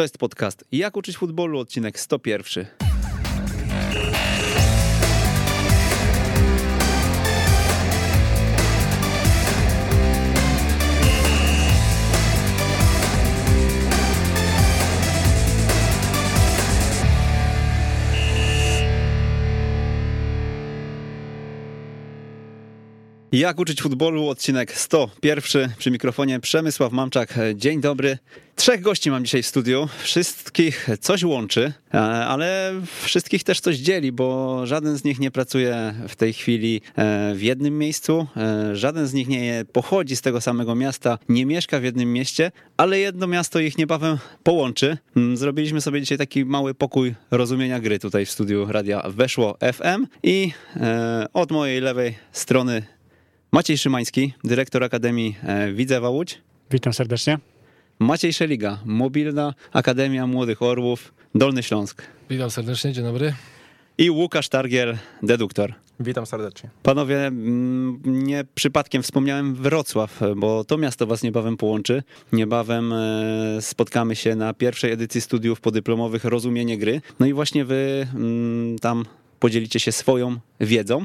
To jest podcast Jak uczyć futbolu, odcinek 101. Jak uczyć futbolu, odcinek 101. Przy mikrofonie Przemysław Mamczak. Dzień dobry. Trzech gości mam dzisiaj w studiu. Wszystkich coś łączy, e, ale wszystkich też coś dzieli, bo żaden z nich nie pracuje w tej chwili e, w jednym miejscu. E, żaden z nich nie pochodzi z tego samego miasta, nie mieszka w jednym mieście, ale jedno miasto ich niebawem połączy. Mm, zrobiliśmy sobie dzisiaj taki mały pokój rozumienia gry tutaj w studiu radia Weszło FM i od mojej lewej strony Maciej Szymański, dyrektor Akademii Widzewa Łódź. Witam serdecznie. Maciej Szeliga, Mobilna Akademia Młodych Orłów, Dolny Śląsk. Witam serdecznie, dzień dobry. I Łukasz Targiel, deduktor. Witam serdecznie. Panowie, mm, nie przypadkiem wspomniałem Wrocław, bo to miasto was niebawem połączy. Niebawem e, spotkamy się na pierwszej edycji studiów podyplomowych Rozumienie Gry. No i właśnie wy mm, tam podzielicie się swoją wiedzą.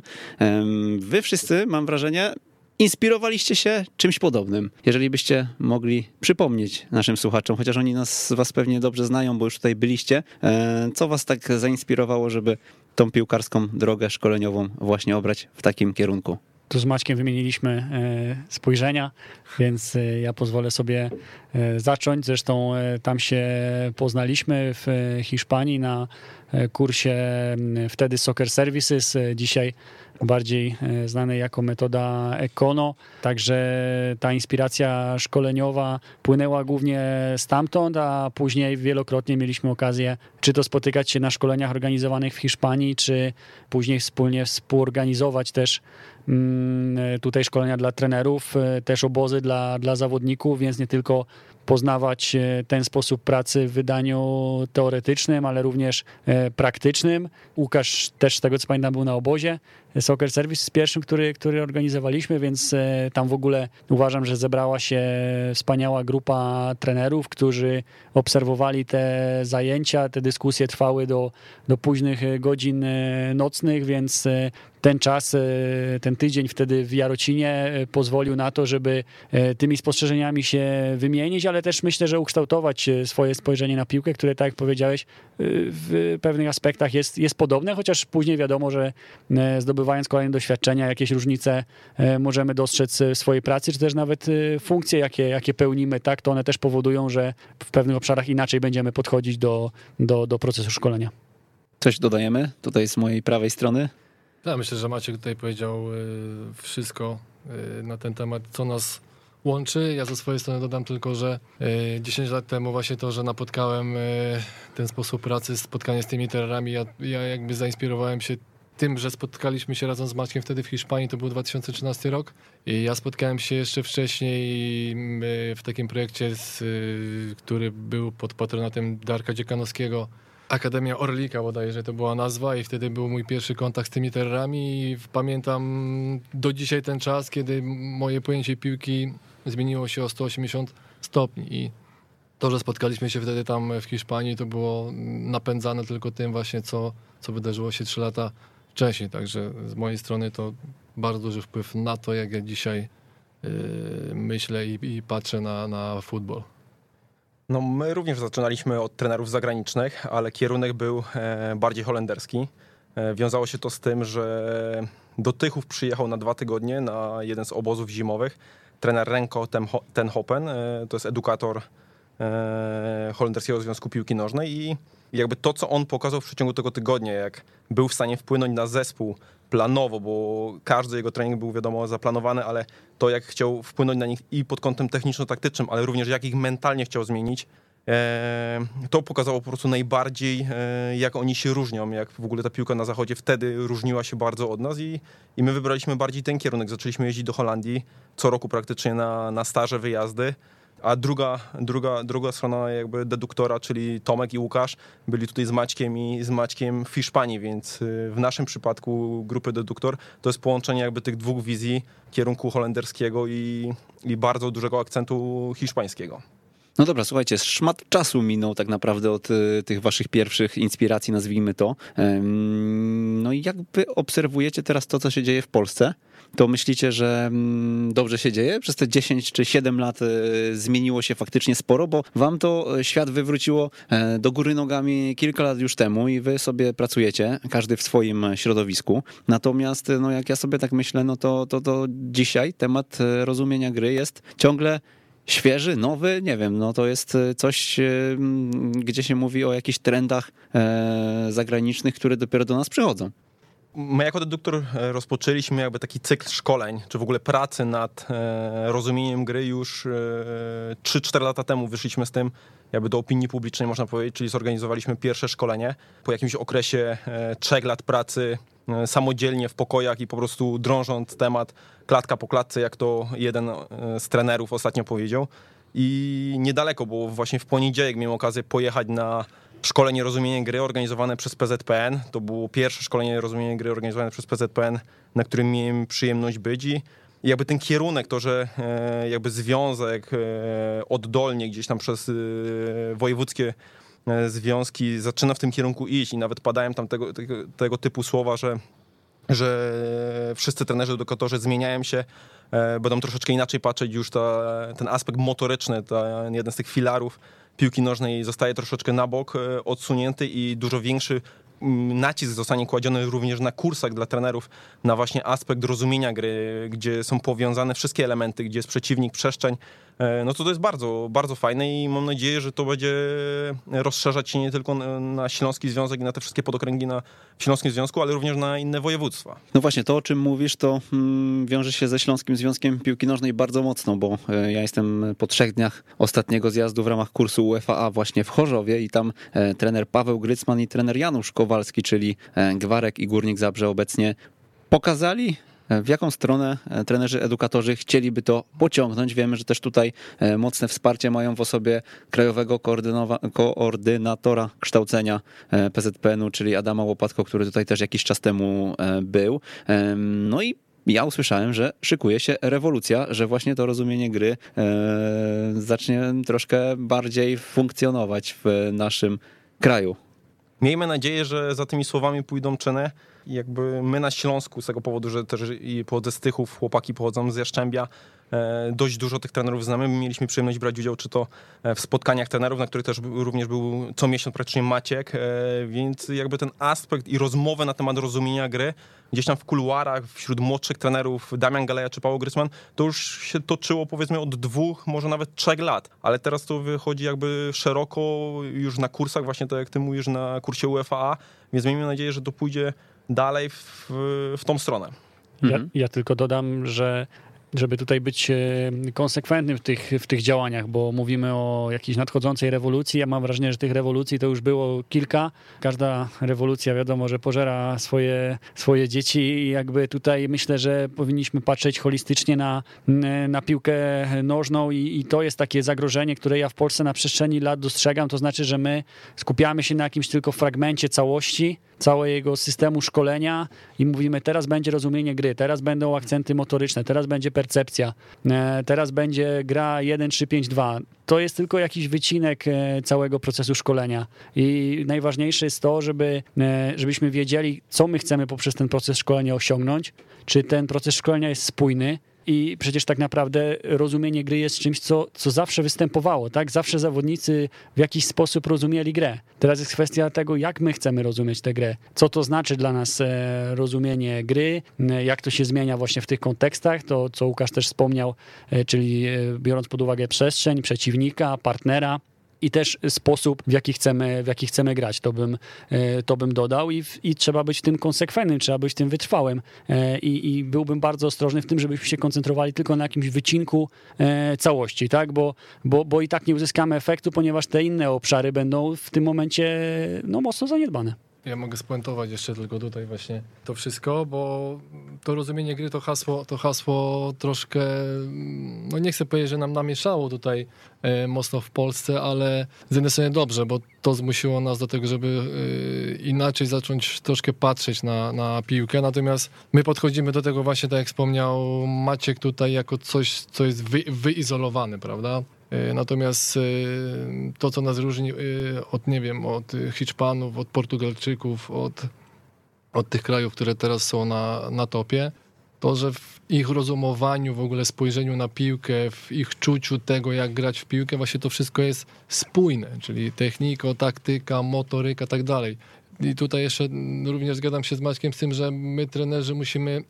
Wy wszyscy, mam wrażenie, inspirowaliście się czymś podobnym. Jeżeli byście mogli przypomnieć naszym słuchaczom, chociaż oni nas, was pewnie dobrze znają, bo już tutaj byliście, e, co was tak zainspirowało, żeby tą piłkarską drogę szkoleniową właśnie obrać w takim kierunku? Tu z Maćkiem wymieniliśmy e, spojrzenia, więc e, ja pozwolę sobie zacząć. Zresztą tam się poznaliśmy w Hiszpanii na kursie wtedy Soccer Services, dzisiaj bardziej e, znane jako metoda Econo. Także ta inspiracja szkoleniowa płynęła głównie stamtąd, a później wielokrotnie mieliśmy okazję czy to spotykać się na szkoleniach organizowanych w Hiszpanii, czy później wspólnie współorganizować też tutaj szkolenia dla trenerów, e, też obozy dla, dla zawodników, więc nie tylko poznawać e, ten sposób pracy w wydaniu teoretycznym, ale również praktycznym. Łukasz też z tego co pamiętam był na obozie Soccer Service z pierwszym, który, który organizowaliśmy, więc e, tam w ogóle uważam, że zebrała się wspaniała grupa trenerów, którzy obserwowali te zajęcia, te dyskusje trwały do, do późnych godzin e, nocnych, więc e, ten czas, ten tydzień wtedy w Jarocinie pozwolił na to, żeby tymi spostrzeżeniami się wymienić, ale też myślę, że ukształtować swoje spojrzenie na piłkę, które tak jak powiedziałeś, w pewnych aspektach jest, jest podobne, chociaż później wiadomo, że zdobywamy zdobywając kolejne doświadczenia, jakieś różnice e, możemy dostrzec w swojej pracy, czy też nawet e, funkcje, jakie, jakie pełnimy, tak, to one też powodują, że w pewnych obszarach inaczej będziemy podchodzić do, do, do procesu szkolenia. Coś dodajemy tutaj z mojej prawej strony? Ja myślę, że Maciek tutaj powiedział e, wszystko na ten temat, co nas łączy. Ja ze swojej strony dodam tylko, że 10 lat temu właśnie to, że napotkałem ten sposób pracy, spotkanie z tymi terrorami, ja, ja jakby zainspirowałem się tym, że spotkaliśmy się razem z Maćkiem wtedy w Hiszpanii, to był 2013 rok. I ja spotkałem się jeszcze wcześniej mm, w takim projekcie, z, y, który był pod patronatem Darka Dziekanowskiego. Akademia Orlika bodajże to była nazwa i wtedy był mój pierwszy kontakt z tymi terrorami i pamiętam do dzisiaj ten czas, kiedy moje pojęcie piłki zmieniło się o 180 stopni i to, że spotkaliśmy się wtedy tam w Hiszpanii, to było napędzane tylko tym właśnie, co, co wydarzyło się trzy lata wcześniej, także z mojej strony to bardzo duży wpływ na to, jak ja dzisiaj yy, myślę i, i, patrzę na, na futbol. No, my również zaczynaliśmy od trenerów zagranicznych, ale kierunek był e, bardziej holenderski. E, wiązało się to z tym, że do Tychów przyjechał na dwa tygodnie na jeden z obozów zimowych trener Renko Ten Hopen, e, to jest edukator Holenderskiego Związku Piłki Nożnej i jakby to, co on pokazał w przeciągu tego tygodnia, jak był w stanie wpłynąć na zespół planowo, bo każdy jego trening był wiadomo zaplanowany, ale to jak chciał wpłynąć na nich i pod kątem techniczno-taktycznym, ale również jak ich mentalnie chciał zmienić, e, to pokazało po prostu najbardziej, e, jak oni się różnią, jak w ogóle ta piłka na zachodzie wtedy różniła się bardzo od nas i, i my wybraliśmy bardziej ten kierunek. Zaczęliśmy jeździć do Holandii co roku praktycznie na, na staże, wyjazdy a druga, druga, druga strona jakby deduktora, czyli Tomek i Łukasz, byli tutaj z Maćkiem i z Maćkiem w Hiszpanii, więc y, w naszym przypadku grupy deduktor to jest połączenie jakby tych dwóch wizji, kierunku holenderskiego i, i bardzo dużego akcentu hiszpańskiego. No dobra, słuchajcie, szmat czasu minął tak naprawdę od y, tych waszych pierwszych inspiracji, nazwijmy to. No i jakby obserwujecie teraz to, co się dzieje w Polsce, to myślicie, że mm, dobrze się dzieje? Przez te 10 czy 7 lat y, zmieniło się faktycznie sporo, bo wam to y, świat wywróciło e, do góry nogami kilka lat już temu i wy sobie pracujecie, każdy w swoim środowisku. Natomiast, no jak ja sobie tak myślę, no to, to, to dzisiaj temat rozumienia gry jest ciągle świeży, nowy, nie wiem, no to jest e, coś, e, gdzie się mówi o jakichś trendach e, zagranicznych, które dopiero do nas przychodzą. My jako deduktor rozpoczęliśmy jakby taki cykl szkoleń, czy w ogóle pracy nad rozumieniem gry już 3-4 lata temu wyszliśmy z tym jakby do opinii publicznej można powiedzieć, czyli zorganizowaliśmy pierwsze szkolenie po jakimś okresie trzech lat pracy E, samodzielnie w pokojach i po prostu drążąc temat klatka po klatce, jak to jeden e, z trenerów ostatnio powiedział. I niedaleko, bo właśnie w poniedziałek miałem okazję pojechać na szkolenie rozumienie gry organizowane przez PZPN. To było pierwsze szkolenie rozumienie gry organizowane przez PZPN, na którym miałem przyjemność być. I jakby ten kierunek, to, że e, jakby związek oddolnie gdzieś tam przez wojewódzkie E, związki zaczyna w tym kierunku iść. I nawet padają tam tego, tego, tego typu słowa, że że wszyscy trenerzy edukatorzy zmieniają się, e, będą troszeczkę inaczej patrzeć już ta, ten aspekt motoryczny, ten jeden z tych filarów piłki nożnej zostaje troszeczkę na bok e, odsunięty i dużo większy nacisk zostanie kładziony również na kursach dla trenerów, na właśnie aspekt rozumienia gry, gdzie są powiązane wszystkie elementy, gdzie jest przeciwnik, przestrzeń, no to to jest bardzo, bardzo fajne i mam nadzieję, że to będzie rozszerzać się nie tylko na Śląski Związek i na te wszystkie podokręgi na Śląskim Związku, ale również na inne województwa. No właśnie, to o czym mówisz, to hmm, wiąże się ze Śląskim Związkiem Piłki Nożnej bardzo mocno, bo e, ja jestem po trzech dniach ostatniego zjazdu w ramach kursu UEFA właśnie w Chorzowie i tam e, trener Paweł Grycman i trener Janusz Kowalski, czyli e, Gwarek i Górnik Zabrze obecnie pokazali e, w jaką stronę e, trenerzy edukatorzy chcieliby to pociągnąć. Wiemy, że też tutaj mocne wsparcie mają w osobie krajowego koordynatora kształcenia PZPN-u, czyli Adama Łopatko, który tutaj też jakiś czas temu był. No i ja usłyszałem, że szykuje się rewolucja, że właśnie to rozumienie gry zacznie troszkę bardziej funkcjonować w naszym kraju. Miejmy nadzieję, że za tymi słowami pójdą czyny. Jakby my na Śląsku, z tego powodu, że też i pochodzę z Tychów, chłopaki pochodzą z Jaszczębia, E, dość dużo tych trenerów znamy. Mieliśmy przyjemność brać udział czy to e, w spotkaniach trenerów, na których też również był co miesiąc praktycznie Maciek, e, więc jakby ten aspekt i rozmowę na temat rozumienia gry gdzieś tam w kuluarach wśród młodszych trenerów Damian Galeja czy Paweł Grysman, to już się toczyło powiedzmy od dwóch, może nawet trzech lat, ale teraz to wychodzi jakby szeroko już na kursach, właśnie tak jak ty mówisz, na kursie UEFA, więc miejmy nadzieję, że to pójdzie dalej w, w tą stronę. Ja, mhm. ja, tylko dodam, że żeby tutaj być e, konsekwentnym w tych, w tych działaniach, bo mówimy o jakiejś nadchodzącej rewolucji. Ja mam wrażenie, że tych rewolucji to już było kilka. Każda rewolucja wiadomo, że pożera swoje, swoje dzieci i jakby tutaj myślę, że powinniśmy patrzeć holistycznie na, na piłkę nożną i, i to jest takie zagrożenie, które ja w Polsce na przestrzeni lat dostrzegam. To znaczy, że my skupiamy się na jakimś tylko fragmencie całości, całego systemu szkolenia i mówimy, teraz będzie rozumienie gry, teraz będą akcenty motoryczne, teraz będzie percepcja, e, teraz będzie gra 1, 3, 5, 2. To jest tylko jakiś wycinek e, całego procesu szkolenia i najważniejsze jest to, żeby, e, żebyśmy wiedzieli, co my chcemy poprzez ten proces szkolenia osiągnąć, czy ten proces szkolenia jest spójny, i przecież tak naprawdę rozumienie gry jest czymś, co, co zawsze występowało, tak? Zawsze zawodnicy w jakiś sposób rozumieli grę. Teraz jest kwestia tego, jak my chcemy rozumieć tę grę. Co to znaczy dla nas e, rozumienie gry, e, jak to się zmienia właśnie w tych kontekstach, to co Łukasz też wspomniał, e, czyli biorąc pod uwagę przestrzeń, przeciwnika, partnera, i też sposób, w jaki chcemy, w jaki chcemy grać. To bym, e, to bym dodał i, i trzeba być tym konsekwentnym, trzeba być tym wytrwałym e, I, i byłbym bardzo ostrożny w tym, żebyśmy się koncentrowali tylko na jakimś wycinku e, całości, tak? Bo, bo, bo i tak nie uzyskamy efektu, ponieważ te inne obszary będą w tym momencie no, mocno zaniedbane. Ja mogę spuentować jeszcze tylko tutaj właśnie to wszystko, bo to rozumienie gry to hasło, to hasło troszkę, no nie chcę powiedzieć, że nam namieszało tutaj e, mocno w Polsce, ale z jednej strony dobrze, bo to zmusiło nas do tego, żeby e, inaczej zacząć troszkę patrzeć na, na piłkę, natomiast my podchodzimy do tego właśnie, tak jak wspomniał Maciek tutaj, jako coś, co jest wy, wyizolowane, prawda? E, natomiast e, to, co nas różni e, od, nie wiem, od Hiszpanów, od Portugalczyków, od, od tych krajów, które teraz są na, na topie, to, że w ich rozumowaniu, w ogóle spojrzeniu na piłkę, w ich czuciu tego, jak grać w piłkę, właśnie to wszystko jest spójne, czyli technika, taktyka, motoryka, tak dalej. I tutaj jeszcze również zgadzam się z Maćkiem z tym, że my trenerzy musimy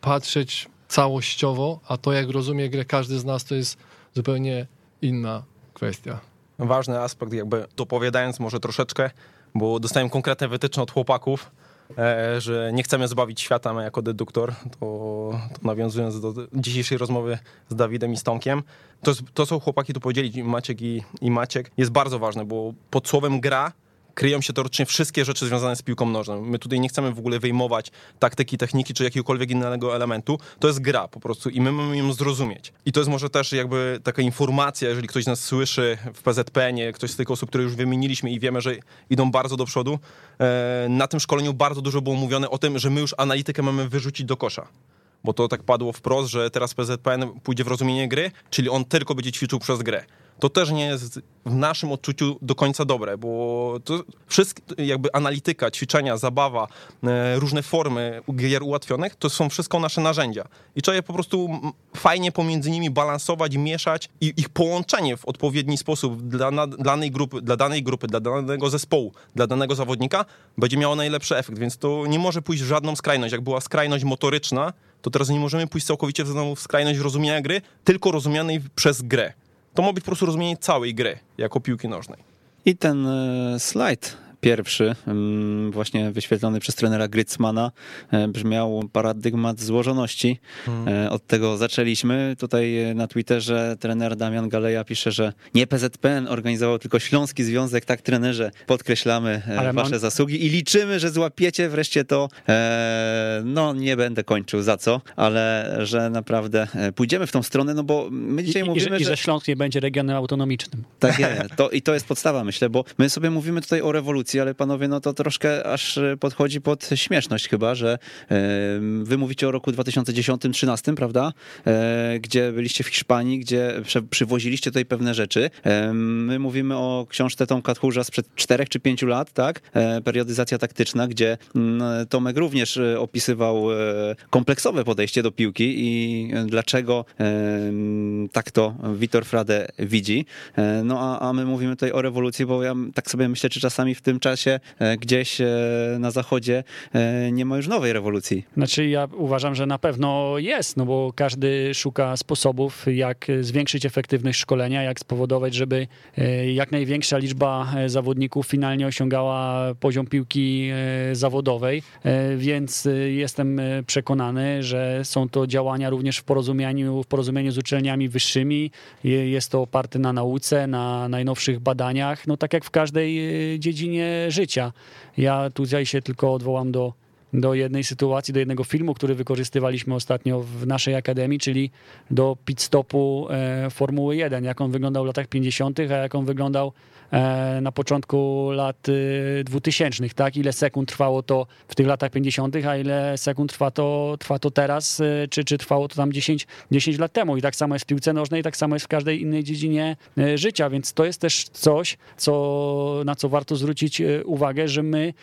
patrzeć całościowo, a to jak rozumie grę każdy z nas to jest zupełnie inna kwestia. Ważny aspekt, jakby dopowiadając może troszeczkę, bo dostałem konkretne wytyczne od chłopaków, e, że nie chcemy zbawić świata my jako deduktor, to, to nawiązując do dzisiejszej rozmowy z Dawidem i Stonkiem, to, to co chłopaki tu powiedzieli, Maciek i, i Maciek, jest bardzo ważne, bo pod słowem gra kryją się teoretycznie wszystkie rzeczy związane z piłką nożną. My tutaj nie chcemy w ogóle wyjmować taktyki, techniki czy jakiegokolwiek innego elementu. To jest gra po prostu i my mamy ją zrozumieć. I to jest może też jakby taka informacja, jeżeli ktoś nas słyszy w PZPN-ie, ktoś z tych osób, które już wymieniliśmy i wiemy, że idą bardzo do przodu. E, na tym szkoleniu bardzo dużo było mówione o tym, że my już analitykę mamy wyrzucić do kosza bo to tak padło wprost, że teraz PZPN pójdzie w rozumienie gry, czyli on tylko będzie ćwiczył przez grę to też nie jest w naszym odczuciu do końca dobre, bo to wszystko, jakby analityka, ćwiczenia, zabawa, e, różne formy gier ułatwionych, to są wszystko nasze narzędzia. I trzeba je po prostu fajnie pomiędzy nimi balansować, mieszać i ich połączenie w odpowiedni sposób dla, dla, danej grupy, dla danej grupy, dla danego zespołu, dla danego zawodnika będzie miało najlepszy efekt, więc to nie może pójść w żadną skrajność. Jak była skrajność motoryczna, to teraz nie możemy pójść całkowicie w skrajność rozumienia gry, tylko rozumianej przez grę. To ma być po prostu rozumienie całej gry jako piłki nożnej. I ten e, slajd pierwszy, właśnie wyświetlony przez trenera Gritzmana, e, brzmiał paradygmat złożoności. Hmm. Od tego zaczęliśmy. Tutaj e, na Twitterze trener Damian Galeja pisze, że nie PZPN organizował, tylko Śląski Związek. Tak, trenerze, podkreślamy Ale wasze mam... zasługi i liczymy, że złapiecie wreszcie to. No, nie będę kończył za co, ale że naprawdę pójdziemy w tą stronę, no bo my dzisiaj I, mówimy, i, że, że... Że Śląsk nie będzie regionem autonomicznym. Tak. To, I to jest podstawa, myślę, bo my sobie mówimy tutaj o rewolucji, ale panowie, no to troszkę aż e, podchodzi pod śmieszność chyba, że wy mówicie o roku 2010-13, prawda? E, gdzie byliście w Hiszpanii, gdzie przywoziliście tutaj pewne rzeczy. My mówimy o książce Tomka Tchórza sprzed 4 czy 5 lat, tak? E, periodyzacja taktyczna, gdzie mm, Tomek również opisywał kompleksowe podejście do piłki i dlaczego tak to Witor Frade widzi. No a, a my mówimy tutaj o rewolucji, bo ja tak sobie myślę, czy czasami w tym e, gdzieś e, na zachodzie e, nie ma już nowej rewolucji. Znaczy ja uważam, że na pewno jest, no bo każdy szuka sposobów, jak zwiększyć efektywność szkolenia, jak spowodować, żeby jak największa liczba zawodników finalnie osiągała poziom piłki zawodowej, więc jestem przekonany, że są to działania również w porozumieniu, w porozumieniu z uczelniami wyższymi. Jest to oparte na nauce, na najnowszych badaniach, no tak jak w każdej dziedzinie życia. Ja tutaj się tylko odwołam do, do jednej sytuacji, do jednego filmu, który wykorzystywaliśmy ostatnio w naszej akademii, czyli do pit stopu e, Formuły 1, jak on wyglądał w latach 50., a jak on wyglądał E, na początku lat 2000, y, tak? Ile sekund trwało to w tych latach 50., a ile sekund trwa to, trwa to teraz, y, czy, czy trwało to tam 10, 10 lat temu. I tak samo jest w piłce nożnej, tak samo jest w każdej innej dziedzinie y, życia, więc to jest też coś, co, na co warto zwrócić uwagę, że my,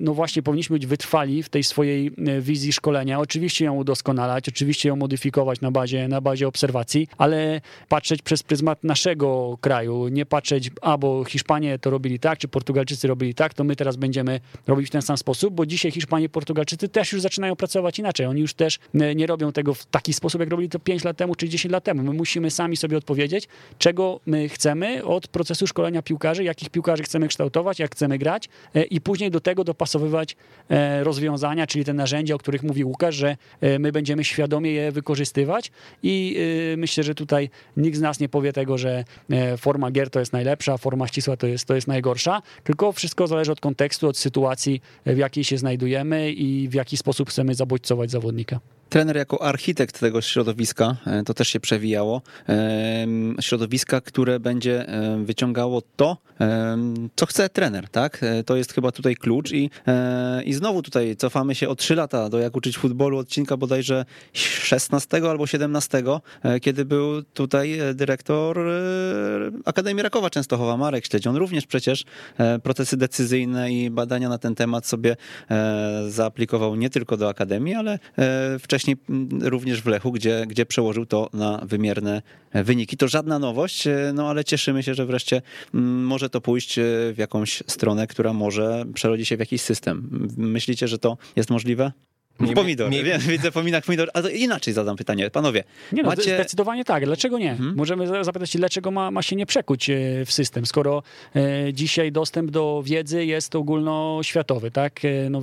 no właśnie, powinniśmy być wytrwali w tej swojej wizji szkolenia. Oczywiście ją udoskonalać, oczywiście ją modyfikować na bazie, na bazie obserwacji, ale patrzeć przez pryzmat naszego kraju, nie patrzeć, albo Hiszpanie to robili tak, czy Portugalczycy robili tak, to my teraz będziemy robić w ten sam sposób, bo dzisiaj Hiszpanie Portugalczycy też już zaczynają pracować inaczej. Oni już też e, nie robią tego w taki sposób, jak robili to 5 lat temu czy 10 lat temu. My musimy sami sobie odpowiedzieć, czego my chcemy od procesu szkolenia piłkarzy, jakich piłkarzy chcemy kształtować, jak chcemy grać e, i później do tego dopasowywać e, rozwiązania, czyli te narzędzia, o których mówił Łukasz, że my będziemy świadomie je wykorzystywać i myślę, że tutaj nikt z nas nie powie tego, że forma gier to jest najlepsza, forma ścisła to jest, to jest najgorsza, tylko wszystko zależy od kontekstu, od sytuacji, w jakiej się znajdujemy i w jaki sposób chcemy zabodźcować zawodnika. Trener jako architekt tego środowiska, e, to też się przewijało, środowiska, które będzie wyciągało to, co chce trener, tak? E, to jest chyba tutaj klucz i, e, i znowu tutaj cofamy się o trzy lata do Jak uczyć futbolu, odcinka bodajże 16 albo 17, kiedy był tutaj dyrektor Akademii Rakowa Częstochowa, Marek Śledź. On również przecież procesy decyzyjne i badania na ten temat sobie zaaplikował nie tylko do Akademii, ale wcześniej również w Lechu, gdzie, gdzie przełożył to na wymierne wyniki. To żadna nowość, no ale cieszymy się, że wreszcie może to pójść w jakąś stronę, która może przerodzi się w jakiś system. Myślicie, że to jest możliwe? Nie, pomidor, nie, widzę pominak pomidor, ale inaczej zadam pytanie. Panowie, nie no, macie... zdecydowanie tak. Dlaczego nie? Hmm? Możemy zapytać dlaczego ma, ma się nie przekuć e, w system, skoro e, dzisiaj dostęp do wiedzy jest ogólnoświatowy, tak? E, no,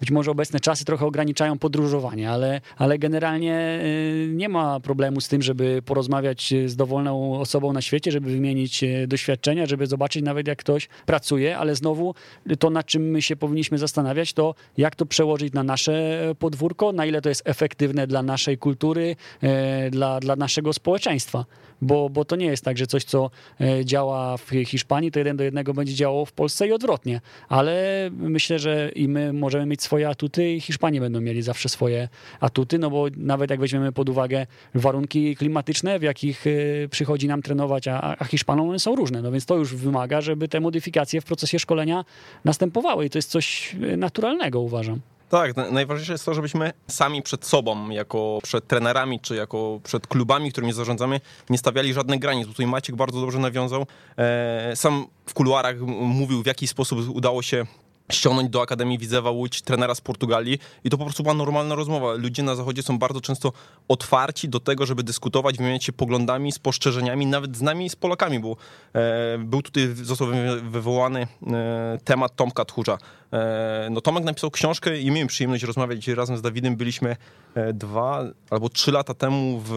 być może obecne czasy trochę ograniczają podróżowanie, ale, ale generalnie e, nie ma problemu z tym, żeby porozmawiać z dowolną osobą na świecie, żeby wymienić e, doświadczenia, żeby zobaczyć nawet jak ktoś pracuje, ale znowu to, nad czym my się powinniśmy zastanawiać, to jak to przełożyć na nasze podwórko, na ile to jest efektywne dla naszej kultury, e, dla, dla naszego społeczeństwa. Bo, bo to nie jest tak, że coś, co e, działa w Hiszpanii, to jeden do jednego będzie działało w Polsce i odwrotnie. Ale myślę, że i my możemy mieć swoje atuty, i Hiszpanie będą mieli zawsze swoje atuty, no bo nawet jak weźmiemy pod uwagę warunki klimatyczne, w jakich e, przychodzi nam trenować, a, a Hiszpanom one są różne, no więc to już wymaga, żeby te modyfikacje w procesie szkolenia następowały i to jest coś naturalnego, uważam. Tak, najważniejsze jest to, żebyśmy sami przed sobą, jako przed trenerami, czy jako przed klubami, którymi zarządzamy, nie stawiali żadnych granic. Tutaj Maciek bardzo dobrze nawiązał. E, sam w kuluarach mówił, w jaki sposób udało się ściągnąć do Akademii Widzewa Łódź trenera z Portugalii i to po prostu była normalna rozmowa. Ludzie na zachodzie są bardzo często otwarci do tego, żeby dyskutować, wymieniać się poglądami, spostrzeżeniami, nawet z nami, z Polakami, bo e, był tutaj, został wywołany e, temat Tomka Tchórza. E, no Tomek napisał książkę i miałem przyjemność rozmawiać. Razem z Dawidem. Byliśmy e, dwa albo trzy lata temu w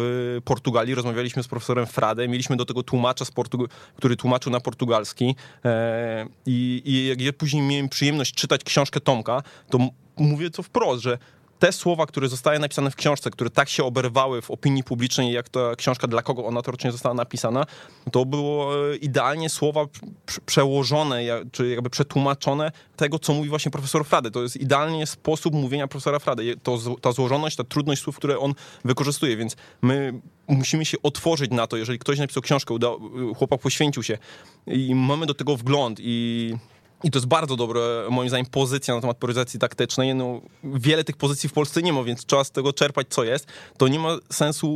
Portugalii, rozmawialiśmy z profesorem Frade, mieliśmy do tego tłumacza, z Portug- który tłumaczył na portugalski. E, i, i jak ja później miałem przyjemność czytać książkę Tomka, to mówię to wprost, że te słowa, które zostały napisane w książce, które tak się oberwały w opinii publicznej, jak ta książka, dla kogo ona teoretycznie została napisana, to było e, idealnie słowa przełożone, czy jakby przetłumaczone tego, co mówi właśnie profesor Frady. To jest idealnie sposób mówienia profesora Frady. To, ta złożoność, ta trudność słów, które on wykorzystuje, więc my musimy się otworzyć na to, jeżeli ktoś napisał książkę, chłopak poświęcił się i mamy do tego wgląd i i to jest bardzo dobra, moim zdaniem, pozycja na temat prioryzacji taktycznej. No, wiele tych pozycji w Polsce nie ma, więc trzeba z tego czerpać, co jest. To nie ma sensu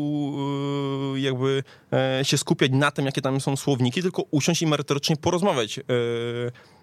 yy, jakby e, się skupiać na tym, jakie tam są słowniki, tylko usiąść i merytorycznie porozmawiać.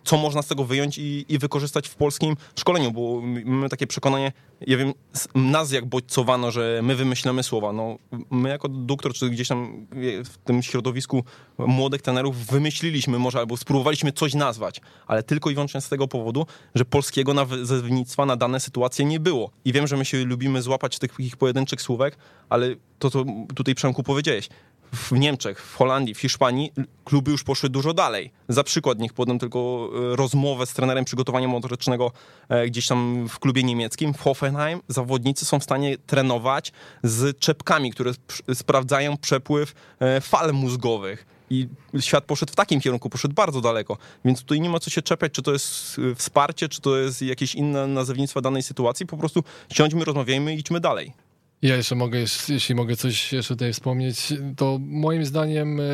E, co można z tego wyjąć i, i, wykorzystać w polskim szkoleniu, bo mamy takie przekonanie, ja wiem, nas jak bodźcowano, że my wymyślamy słowa. No, my jako doktor, czy gdzieś tam w tym środowisku młodych trenerów wymyśliliśmy może, albo spróbowaliśmy coś nazwać, ale tylko i wyłącznie z tego powodu, że polskiego nazewnictwa na dane sytuacje nie było. I wiem, że my się lubimy złapać tych pojedynczych słówek, ale to, co tutaj Przemku powiedziałeś, w Niemczech, w Holandii, w Hiszpanii kluby już poszły dużo dalej. Za przykład niech podam tylko e, rozmowę z trenerem przygotowania motorycznego e, gdzieś tam w klubie niemieckim. W Hoffenheim zawodnicy są w stanie trenować z czepkami, które sprawdzają przepływ e, fal mózgowych. I świat poszedł w takim kierunku, poszedł bardzo daleko. Więc tutaj nie ma co się czepiać, czy to jest wsparcie, czy to jest jakieś inne nazewnictwo danej sytuacji. Po prostu siądźmy, rozmawiajmy i idźmy dalej. Ja jeszcze mogę, jeśli mogę coś jeszcze tutaj wspomnieć, to moim zdaniem e,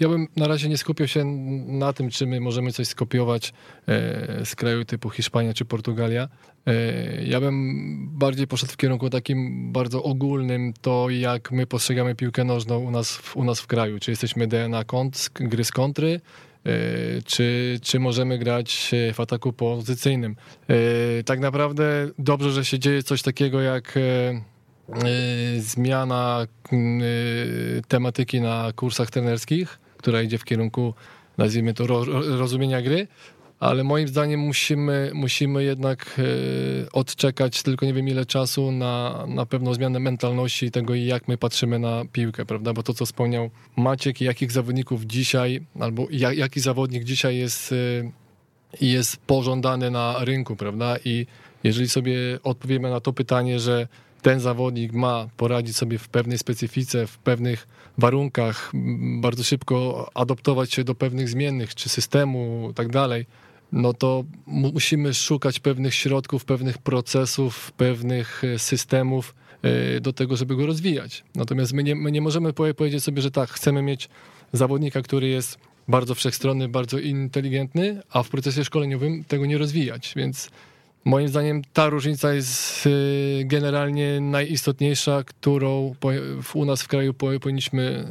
ja bym na razie nie skupiał się na tym, czy my możemy coś skopiować e, z kraju typu Hiszpania czy Portugalia. E, ja bym bardziej poszedł w kierunku takim bardzo ogólnym, to jak my postrzegamy piłkę nożną u nas, u nas w kraju. Czy jesteśmy DNA kont, gry z kontry, czy, czy możemy grać w ataku pozycyjnym. Tak naprawdę dobrze, że się dzieje coś takiego jak zmiana y, tematyki na kursach trenerskich, która idzie w kierunku, nazwijmy to, rozumienia gry, ale moim zdaniem musimy, musimy jednak y, odczekać tylko nie wiem ile czasu na, na pewną zmianę mentalności tego, jak my patrzymy na piłkę, prawda? Bo to, co wspomniał Maciek, jakich zawodników dzisiaj, albo jak, jaki zawodnik dzisiaj jest, jest pożądany na rynku, prawda? I jeżeli sobie odpowiemy na to pytanie, że ten zawodnik ma poradzić sobie w pewnej specyfice, w pewnych warunkach, bardzo szybko adoptować się do pewnych zmiennych, czy systemu, tak dalej, no to mu- musimy szukać pewnych środków, pewnych procesów, pewnych e, systemów e, do tego, żeby go rozwijać. Natomiast my nie, my nie możemy powie- powiedzieć sobie, że tak, chcemy mieć zawodnika, który jest bardzo wszechstronny, bardzo inteligentny, a w procesie szkoleniowym tego nie rozwijać, więc moim zdaniem ta różnica jest e, generalnie najistotniejsza, którą u nas w kraju po- powinniśmy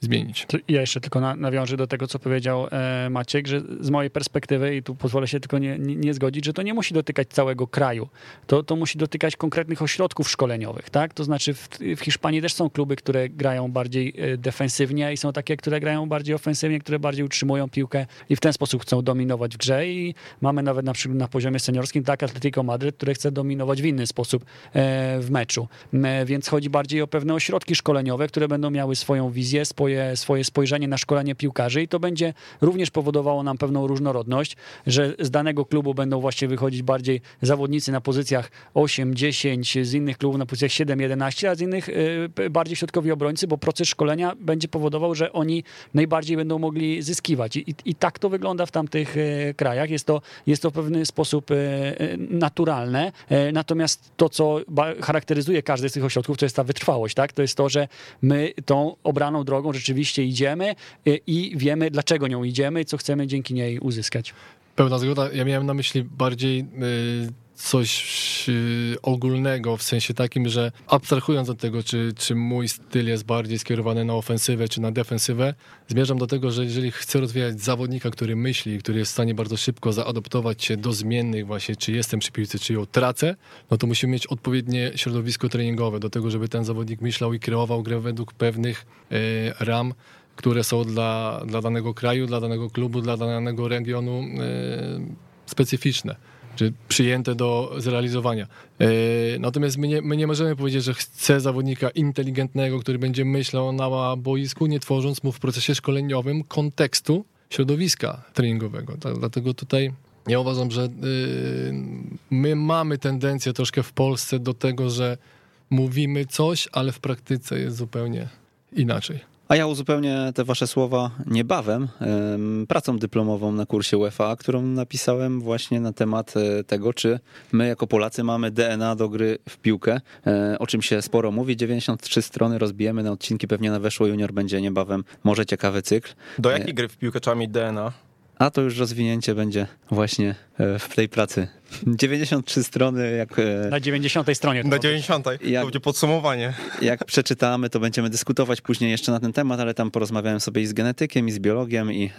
zmienić. Ja jeszcze tylko na, nawiążę do tego, co powiedział e, Maciek, że z mojej perspektywy, i tu pozwolę się tylko nie, nie, nie zgodzić, że to nie musi dotykać całego kraju. To, to musi dotykać konkretnych ośrodków szkoleniowych, tak? To znaczy w, w Hiszpanii też są kluby, które grają bardziej e, defensywnie i są takie, które grają bardziej ofensywnie, które bardziej utrzymują piłkę i w ten sposób chcą dominować w grze i mamy nawet na przykład na poziomie seniorskim tak Atletico Madryt, które chce dominować w inny sposób e, w meczu. M, Więc chodzi bardziej o pewne ośrodki szkoleniowe, które będą miały swoją wizję, swoje, swoje spojrzenie na szkolenie piłkarzy i to będzie również powodowało nam pewną różnorodność, że z danego klubu będą właśnie wychodzić bardziej zawodnicy na pozycjach 8, 10, z innych klubów na pozycjach 7, 11, a z innych y, bardziej środkowi obrońcy, bo proces szkolenia będzie powodował, że oni najbardziej będą mogli zyskiwać. I, i, tak to wygląda w tamtych e, krajach. Jest to, jest to w pewien sposób e, naturalne. Natomiast to, co charakteryzuje każdy z tych ośrodków, to jest ta wytrwałość. Tak? To jest to, że my tą obraną drogą rzeczywiście idziemy e, i wiemy, dlaczego nią idziemy co chcemy dzięki niej uzyskać. Pełna zgoda. Ja miałem na myśli bardziej y, coś y, ogólnego, w sensie takim, że abstrahując od tego, czy, czy mój styl jest bardziej skierowany na ofensywę, czy na defensywę, zmierzam do tego, że jeżeli chcę rozwijać zawodnika, który myśli, który jest w stanie bardzo szybko zaadoptować się do zmiennych właśnie, czy jestem przy piłce, czy ją tracę, no to musimy mieć odpowiednie środowisko treningowe do tego, żeby ten zawodnik myślał i kreował grę według pewnych y, ram, które są dla, dla danego kraju, dla danego klubu, dla danego regionu e, specyficzne, czy przyjęte do zrealizowania. E, natomiast my nie, my nie możemy powiedzieć, że chcę zawodnika inteligentnego, który będzie myślał na boisku, nie tworząc mu w procesie szkoleniowym kontekstu środowiska treningowego. Ta- Dlatego tutaj ja uważam, że e, my mamy tendencję troszkę w Polsce do tego, że mówimy coś, ale w praktyce jest zupełnie inaczej. A ja uzupełnię te wasze słowa niebawem em, pracą dyplomową na kursie UEFA, którą napisałem właśnie na temat e, tego, czy my jako Polacy mamy DNA do gry w piłkę, e, o czym się sporo mówi. 93 strony rozbijemy na odcinki, pewnie na Weszło Junior będzie niebawem, może ciekawy cykl. Do jakiej gry w piłkę trzeba mieć DNA? A to już rozwinięcie będzie właśnie e, w tej pracy. 93 strony, jak, e, Na 90 stronie. to Na robię. 90. Jak- To będzie podsumowanie. jak przeczytamy, to będziemy dyskutować później jeszcze na ten temat, ale tam porozmawiałem sobie i z genetykiem, i z biologiem, i e,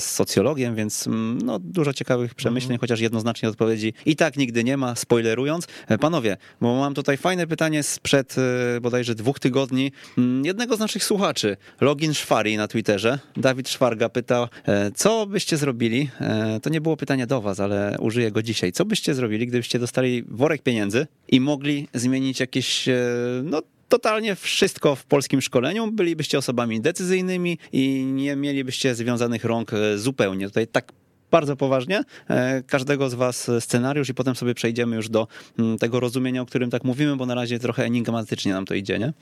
z socjologiem, więc mm, no, dużo ciekawych przemyśleń, chociaż jednoznacznie odpowiedzi i tak nigdy nie ma, spoilerując. E, Panowie, bo mam tutaj fajne pytanie sprzed e, bodajże dwóch tygodni mm, jednego z naszych słuchaczy, Login Szwari na Twitterze. Dawid Szwarga pytał, e, co byście zrobili? E, To nie było pytanie do was, ale użyję go dzisiaj. Co byście zrobili, gdybyście dostali worek pieniędzy i mogli zmienić jakieś, e, no totalnie wszystko w polskim szkoleniu, bylibyście osobami decyzyjnymi i nie mielibyście związanych rąk e, zupełnie. Tutaj tak bardzo poważnie e, każdego z was scenariusz i potem sobie przejdziemy już do mm, tego rozumienia, o którym tak mówimy, bo na razie trochę enigmatycznie nam to idzie, nie?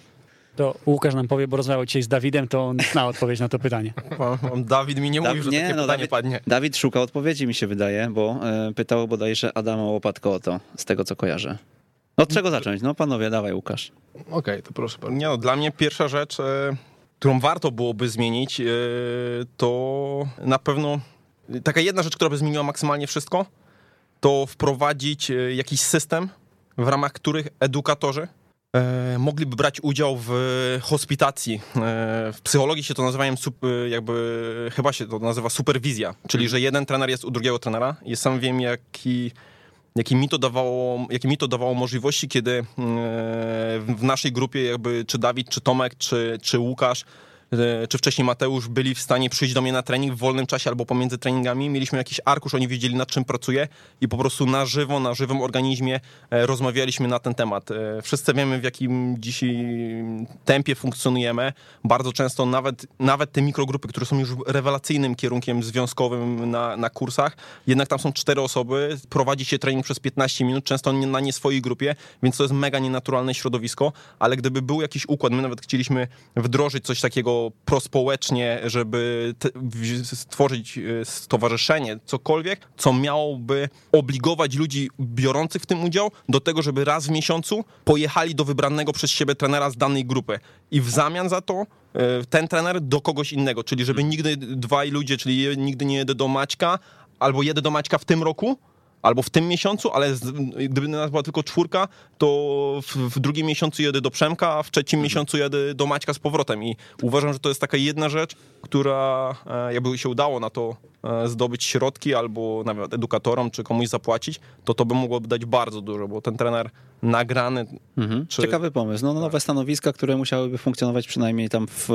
To Łukasz nam powie, bo rozmawiał dzisiaj z Dawidem, to on zna odpowiedź na to pytanie. Dawid mi nie mówił, że takie pytanie Dawid, padnie. Dawid szuka odpowiedzi, mi się wydaje, bo e, pytał bodajże Adama Łopatko o to, z tego co kojarzę. Od czego zacząć? No panowie, dawaj Łukasz. Okej, to proszę. Nie no, dla mnie pierwsza rzecz, e, którą warto byłoby zmienić, e, to na pewno taka jedna rzecz, która by zmieniła maksymalnie wszystko, to wprowadzić e, jakiś system, w ramach których edukatorzy mogliby brać udział w hospitacji. E, w psychologii się to nazywają e, jakby, chyba się to nazywa superwizja, czyli że jeden trener jest u drugiego trenera i sam wiem jaki jakie mi to dawało, jakie mi to dawało możliwości, kiedy e, w naszej grupie jakby czy Dawid, czy Tomek, czy, czy Łukasz e, czy wcześniej Mateusz byli w stanie przyjść do mnie na trening w wolnym czasie albo pomiędzy treningami. Mieliśmy jakiś arkusz, oni wiedzieli nad czym pracuję i po prostu na żywo, na żywym organizmie e, rozmawialiśmy na ten temat. E, Wszyscy wiemy w jakim dzisiaj tempie funkcjonujemy. Bardzo często nawet, nawet te mikrogrupy, które są już rewelacyjnym kierunkiem związkowym na, na kursach, jednak tam są cztery osoby, prowadzi się trening przez 15 minut, często na nie swojej grupie, więc to jest mega nienaturalne środowisko, ale gdyby był jakiś układ, my nawet chcieliśmy wdrożyć coś takiego prospołecznie, żeby stworzyć e, stowarzyszenie, cokolwiek, co miałoby obligować ludzi biorących w tym udział do tego, żeby raz w miesiącu pojechali do wybranego przez siebie trenera z danej grupy. I w zamian za to e, ten trener do kogoś innego, czyli żeby nigdy dwaj ludzie, czyli nigdy nie jedę do Maćka, albo jedę do Maćka w tym roku, albo w tym miesiącu, ale z, gdyby nas była tylko czwórka, to w, w drugim miesiącu jedę do Przemka, a w trzecim miesiącu jedę do Maćka z powrotem. I uważam, że to jest taka jedna rzecz, która e, jakby się udało na to zdobyć środki albo nawet edukatorom, czy komuś zapłacić, to to by mogłoby dać bardzo dużo, bo ten trener nagrany Mhm. Czy- Ciekawy pomysł. No, nowe stanowiska, które musiałyby funkcjonować przynajmniej tam w,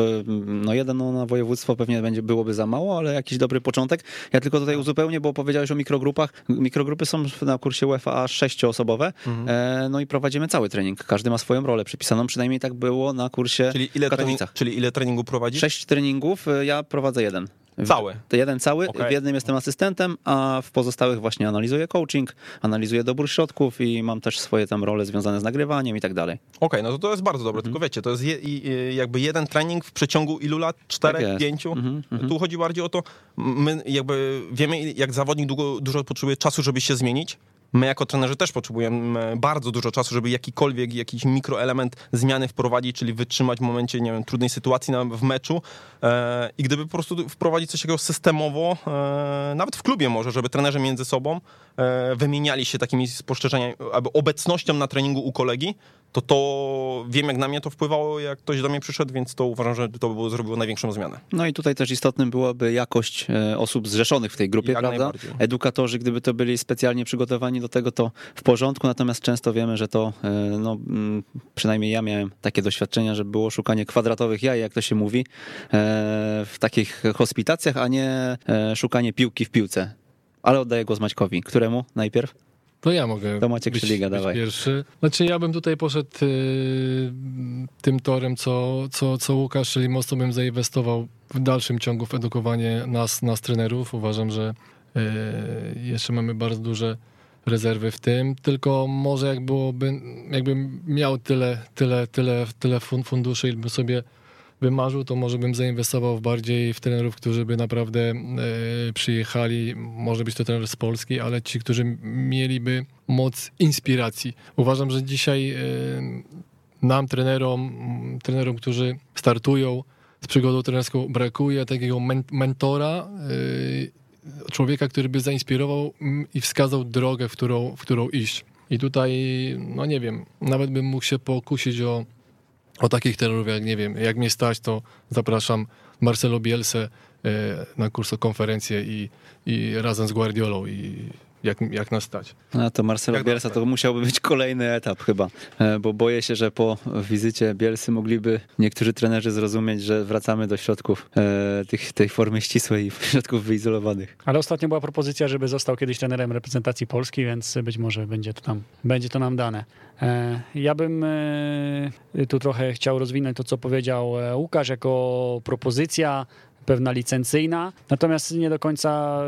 no jeden no, na województwo pewnie będzie, byłoby za mało, ale jakiś dobry początek. Ja tylko tutaj uzupełnię, bo powiedziałeś o mikrogrupach. Mikrogrupy są na kursie UEFA sześcioosobowe, e, no i prowadzimy cały trening. Każdy ma swoją rolę przypisaną, przynajmniej tak było na kursie Czyli ile, w trening, Katowicach. czyli ile treningu prowadzisz? Sześć treningów, e, ja prowadzę jeden. Cały? To jeden cały, Okej. w jednym jestem asystentem, a w pozostałych właśnie analizuję coaching, analizuję dobór środków i mam też swoje tam role związane z nagrywaniem i tak dalej. Okej, no to to jest bardzo dobre, Mhm. tylko wiecie, to jest je, jakby jeden trening w przeciągu ilu lat? Czterech, Tak pięciu? Mhm, mhm. Tu chodzi bardziej o to, my jakby wiemy, jak zawodnik długo, dużo potrzebuje czasu, żeby się zmienić. My jako trenerzy też potrzebujemy bardzo dużo czasu, żeby jakikolwiek, jakiś mikroelement zmiany wprowadzić, czyli wytrzymać w momencie, nie wiem, trudnej sytuacji w meczu. E, i gdyby po prostu wprowadzić coś takiego systemowo, e, nawet w klubie może, żeby trenerzy między sobą e, wymieniali się takimi spostrzeżeniami, albo obecnością na treningu u kolegi, to to wiem, jak na mnie to wpływało, jak ktoś do mnie przyszedł, więc to uważam, że to by było, zrobiło największą zmianę. No i tutaj też istotnym byłoby jakość e, osób zrzeszonych w tej grupie, Jak prawda? Edukatorzy, gdyby to byli specjalnie przygotowani do tego, to w porządku, natomiast często wiemy, że to, e, no mm, przynajmniej ja miałem takie doświadczenia, że było szukanie kwadratowych jaj, jak to się mówi, e, w takich hospitacjach, a nie szukanie piłki w piłce. Ale oddaję głos Maćkowi. Któremu najpierw? To ja mogę To Maciek być, Szyliga, być dawaj. pierwszy. Znaczy ja bym tutaj poszedł y, tym torem, co, co, co Łukasz, czyli mocno bym zainwestował w dalszym ciągu w edukowanie nas, nas trenerów. Uważam, że y, jeszcze mamy bardzo duże rezerwy w tym, tylko może jak byłoby, jakbym miał tyle, tyle, tyle, tyle fun- funduszy bym sobie wymarzył, to może bym zainwestował bardziej w trenerów, którzy by naprawdę e, przyjechali, może być to trener z Polski, ale ci, którzy mieliby moc inspiracji. Uważam, że dzisiaj e, nam, trenerom, trenerom, którzy startują z przygodą trenerską, brakuje takiego men- mentora, e, człowieka, który by zainspirował i wskazał drogę, w którą, w którą iść. I tutaj, no nie wiem, nawet bym mógł się pokusić o o takich trenerów, jak nie wiem, jak mnie stać, to zapraszam Marcelo Bielsę e, na kurs o konferencję i, i razem z Guardiolą i jak, jak nas stać. No to Marcelo Jak Bielsa to musiałby być kolejny etap chyba, e, bo boję się, że po wizycie Bielsy mogliby niektórzy trenerzy zrozumieć, że wracamy do środków e, tych, tej formy ścisłej, środków wyizolowanych. Ale ostatnio była propozycja, żeby został kiedyś trenerem reprezentacji Polski, więc być może będzie to, tam, będzie to nam dane. E, Ja bym e, tu trochę chciał rozwinąć to, co powiedział e, Łukasz, jako propozycja pewna licencyjna, natomiast nie do końca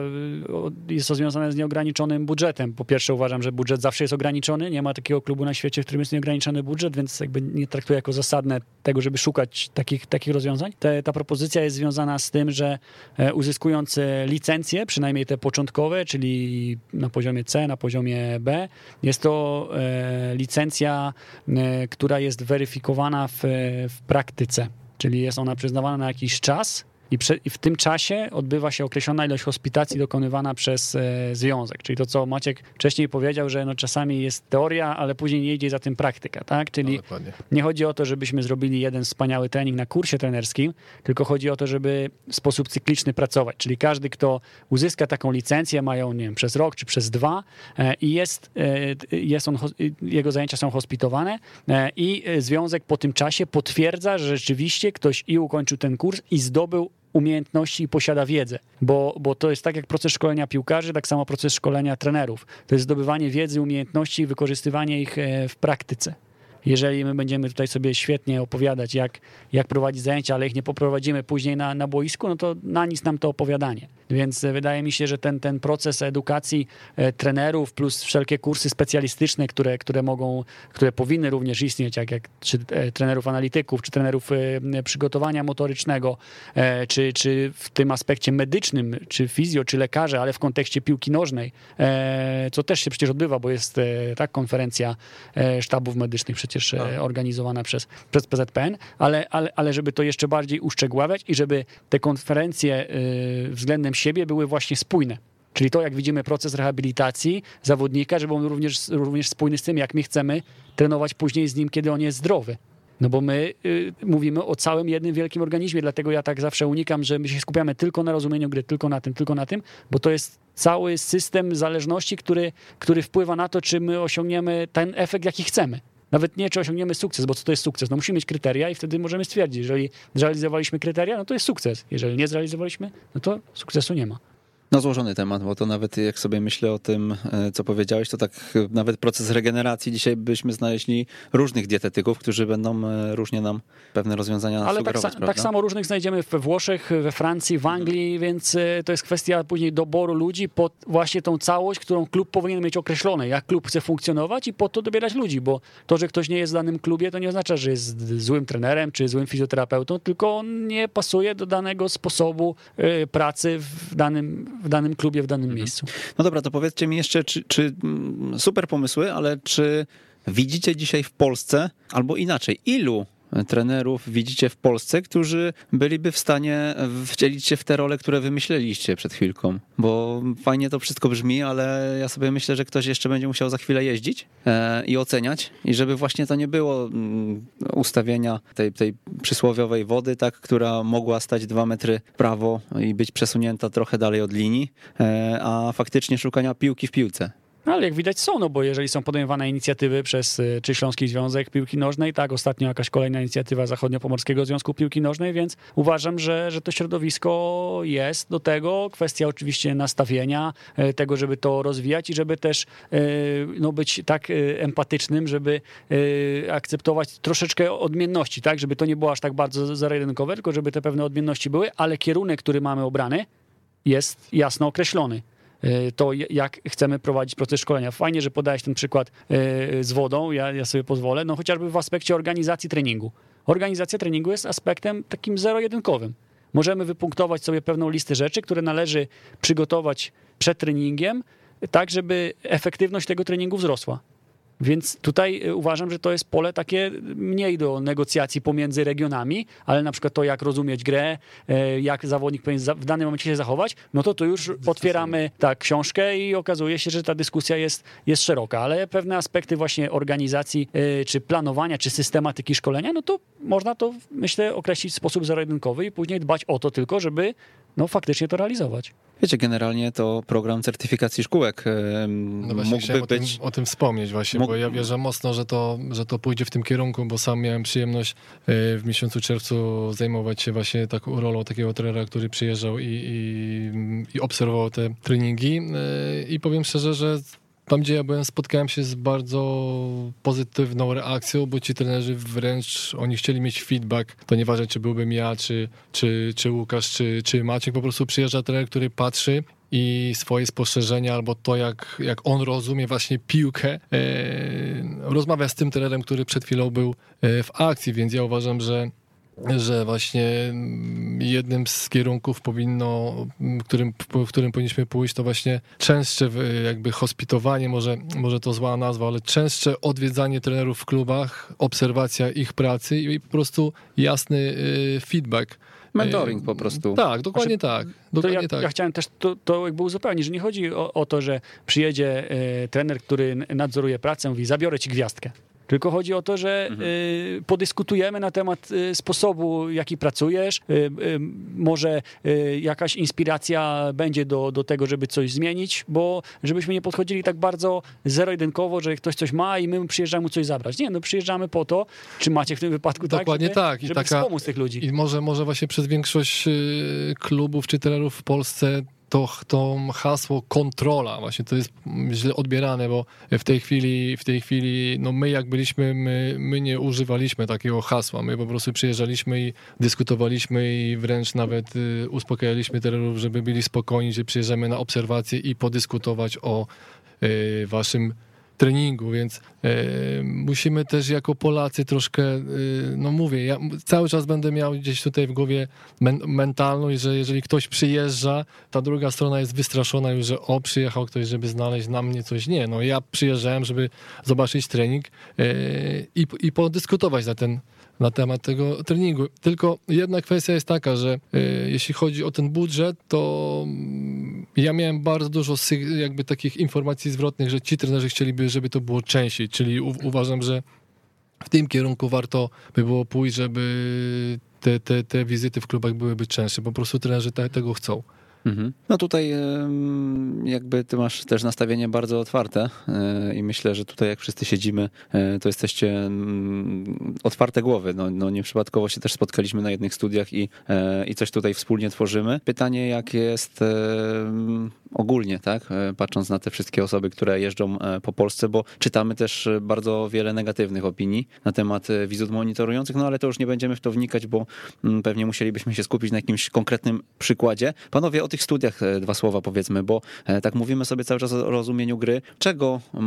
o- jest to związane z nieograniczonym budżetem. Po pierwsze uważam, że budżet zawsze jest ograniczony, nie ma takiego klubu na świecie, w którym jest nieograniczony budżet, więc jakby nie traktuję jako zasadne tego, żeby szukać takich, takich rozwiązań. Te, ta propozycja jest związana z tym, że e, uzyskując licencje, przynajmniej te początkowe, czyli na poziomie C, na poziomie B, jest to e, licencja, e, która jest weryfikowana w, w praktyce, czyli jest ona przyznawana na jakiś czas i, prze, i w tym czasie odbywa się określona ilość hospitacji dokonywana przez e, związek. Czyli to, co Maciek wcześniej powiedział, że no czasami jest teoria, ale później nie idzie za tym praktyka, tak? Czyli No, nie chodzi o to, żebyśmy zrobili jeden wspaniały trening na kursie trenerskim, tylko chodzi o to, żeby w sposób cykliczny pracować. Czyli każdy, kto uzyska taką licencję, mają, nie wiem, przez rok czy przez dwa e, i jest, e, jest on, jego zajęcia są hospitowane e, i e, związek po tym czasie potwierdza, że rzeczywiście ktoś i ukończył ten kurs i zdobył umiejętności i posiada wiedzę, bo, bo to jest tak jak proces szkolenia piłkarzy, tak samo proces szkolenia trenerów. To jest zdobywanie wiedzy, umiejętności i wykorzystywanie ich e, w praktyce. Jeżeli my będziemy tutaj sobie świetnie opowiadać, jak, jak prowadzić zajęcia, ale ich nie poprowadzimy później na, na boisku, no to na nic nam to opowiadanie. Więc e, wydaje mi się, że ten, ten proces edukacji e, trenerów plus wszelkie kursy specjalistyczne, które, które mogą, które powinny również istnieć, jak, jak czy e, trenerów analityków, czy trenerów przygotowania motorycznego, czy, czy w tym aspekcie medycznym, czy fizjo, czy lekarze, ale w kontekście piłki nożnej, co też się przecież odbywa, bo jest tak konferencja sztabów medycznych przecież e, organizowana przez, przez PZPN, ale, ale, ale żeby to jeszcze bardziej uszczegóławiać i żeby te konferencje e, względem siebie były właśnie spójne. Czyli to, jak widzimy proces rehabilitacji zawodnika, żeby on również, również spójny z tym, jak my chcemy trenować później z nim, kiedy on jest zdrowy. No bo my y, mówimy o całym jednym wielkim organizmie, dlatego ja tak zawsze unikam, że my się skupiamy tylko na rozumieniu gry, tylko na tym, tylko na tym, bo to jest cały system zależności, który, który wpływa na to, czy my osiągniemy ten efekt, jaki chcemy. Nawet nie, czy osiągniemy sukces, bo co to jest sukces? No musimy mieć kryteria i wtedy możemy stwierdzić, jeżeli zrealizowaliśmy kryteria, no to jest sukces. Jeżeli nie zrealizowaliśmy, no to sukcesu nie ma. No złożony temat, bo to nawet jak sobie myślę o tym, e, co powiedziałeś, to tak e, nawet proces regeneracji dzisiaj byśmy znaleźli różnych dietetyków, którzy będą e, różnie nam pewne rozwiązania Ale tak, tak samo różnych znajdziemy we Włoszech, we Francji, w Anglii, więc e, to jest kwestia później doboru ludzi pod właśnie tą całość, którą klub powinien mieć określone, jak klub chce funkcjonować i po to dobierać ludzi, bo to, że ktoś nie jest w danym klubie, to nie oznacza, że jest złym trenerem czy złym fizjoterapeutą, tylko on nie pasuje do danego sposobu pracy w danym, w danym klubie, w danym Mhm. miejscu. No dobra, to powiedzcie mi jeszcze, czy, czy mm, super pomysły, ale czy widzicie dzisiaj w Polsce, albo inaczej, ilu trenerów widzicie w Polsce, którzy byliby w stanie wcielić się w te role, które wymyśleliście przed chwilką? Bo fajnie to wszystko brzmi, ale ja sobie myślę, że ktoś jeszcze będzie musiał za chwilę jeździć e, i oceniać i żeby właśnie to nie było mm, ustawienia tej, tej przysłowiowej wody, tak, która mogła stać dwa metry prawo i być przesunięta trochę dalej od linii, e, a faktycznie szukania piłki w piłce. No, ale jak widać są, no bo jeżeli są podejmowane inicjatywy przez y, czy Śląski Związek Piłki Nożnej, tak, ostatnio jakaś kolejna inicjatywa Zachodnio-Pomorskiego Związku Piłki Nożnej, więc uważam, że, że to środowisko jest do tego. Kwestia oczywiście nastawienia, y, tego, żeby to rozwijać i żeby też y, no, być tak empatycznym, żeby akceptować troszeczkę odmienności, tak, żeby to nie było aż tak bardzo zero-jedynkowe, tylko żeby te pewne odmienności były, ale kierunek, który mamy obrany, jest jasno określony to j- jak chcemy prowadzić proces szkolenia. Fajnie, że podałeś ten przykład y, z wodą, ja, ja sobie pozwolę, no chociażby w aspekcie organizacji treningu. Organizacja treningu jest aspektem takim zero-jedynkowym. Możemy wypunktować sobie pewną listę rzeczy, które należy przygotować przed treningiem, tak żeby efektywność tego treningu wzrosła. Więc tutaj y, uważam, że to jest pole takie mniej do negocjacji pomiędzy regionami, ale na przykład to, jak rozumieć grę, e, jak zawodnik powinien w danym momencie się zachować, no to tu już otwieramy tak książkę i okazuje się, że ta dyskusja jest, jest szeroka, ale pewne aspekty właśnie organizacji, e, czy planowania, czy systematyki szkolenia, no to można to, myślę, określić w sposób zero-jedynkowy i później dbać o to tylko, żeby no, faktycznie to realizować. Wiecie, generalnie to program certyfikacji szkółek No właśnie chciałem mógłby o tym, być... o tym wspomnieć właśnie, mógł- bo ja wierzę mocno, że to, że to pójdzie w tym kierunku, bo sam miałem przyjemność y, w miesiącu czerwcu zajmować się właśnie taką rolą takiego trenera, który przyjeżdżał i, i, i obserwował te treningi y, i powiem szczerze, że tam, gdzie ja byłem, spotkałem się z bardzo pozytywną reakcją, bo ci trenerzy wręcz, oni chcieli mieć feedback. To nieważne, czy byłbym ja, czy, czy, czy Łukasz, czy, czy Maciek. Po prostu przyjeżdża trener, który patrzy i swoje spostrzeżenia albo to, jak, jak on rozumie właśnie piłkę, e, rozmawia z tym trenerem, który przed chwilą był e, w akcji, więc ja uważam, że że właśnie mm, jednym z kierunków powinno, mm, którym, w którym powinniśmy pójść, to właśnie częstsze jakby hospitowanie, może, może to zła nazwa, ale częstsze odwiedzanie trenerów w klubach, obserwacja ich pracy i po prostu jasny y, feedback. Mentoring po prostu. Tak, dokładnie tak. To Dokładnie ja, tak. ja chciałem też to, to jakby uzupełnić, że nie chodzi o, o to, że przyjedzie e, trener, który nadzoruje pracę, mówi zabiorę ci gwiazdkę. Tylko chodzi o to, że Mhm. e, podyskutujemy na temat e, sposobu, jaki pracujesz. E, może jakaś inspiracja będzie do, do tego, żeby coś zmienić, bo żebyśmy nie podchodzili tak bardzo zero-jedynkowo, że ktoś coś ma i my przyjeżdżamy mu coś zabrać. Nie, no przyjeżdżamy po to, czy macie w tym wypadku Dokładnie tak, żeby, tak. I żeby taka- wspomóc tych ludzi. I może, może właśnie przez większość y, klubów czy trenerów w Polsce to, to hasło kontrola właśnie to jest źle odbierane, bo w tej chwili, w tej chwili no my jak byliśmy, my, my nie używaliśmy takiego hasła. My po prostu przyjeżdżaliśmy i dyskutowaliśmy i wręcz nawet y, uspokajaliśmy trenerów, żeby byli spokojni, że przyjeżdżamy na obserwacje i podyskutować o y, waszym treningu, więc e, musimy też jako Polacy troszkę, e, no mówię, ja cały czas będę miał gdzieś tutaj w głowie men mentalność, że jeżeli ktoś przyjeżdża, ta druga strona jest wystraszona już, że o, przyjechał ktoś, żeby znaleźć na mnie coś. Nie, no ja przyjeżdżałem, żeby zobaczyć trening e, i, i podyskutować na ten na temat tego treningu. Tylko jedna kwestia jest taka, że e, jeśli chodzi o ten budżet, to mm, ja miałem bardzo dużo jakby takich informacji zwrotnych, że ci trenerzy chcieliby, żeby to było częściej, czyli uważam, że w tym kierunku warto by było pójść, żeby te, te, te wizyty w klubach byłyby częstsze. Po prostu trenerzy te, tego chcą. Mhm. No tutaj jakby ty masz też nastawienie bardzo otwarte e, i myślę, że tutaj jak wszyscy siedzimy, e, to jesteście mm, otwarte głowy. No, no nieprzypadkowo się też spotkaliśmy na jednych studiach i, e, i coś tutaj wspólnie tworzymy. Pytanie jak jest ogólnie, tak, e, patrząc na te wszystkie osoby, które jeżdżą e, po Polsce, bo czytamy też e, bardzo wiele negatywnych opinii na temat wizyt monitorujących, no ale to już nie będziemy w to wnikać, bo mm, pewnie musielibyśmy się skupić na jakimś konkretnym przykładzie. Panowie, o tych studiach dwa słowa powiedzmy, bo tak mówimy sobie cały czas o rozumieniu gry. Czego mm,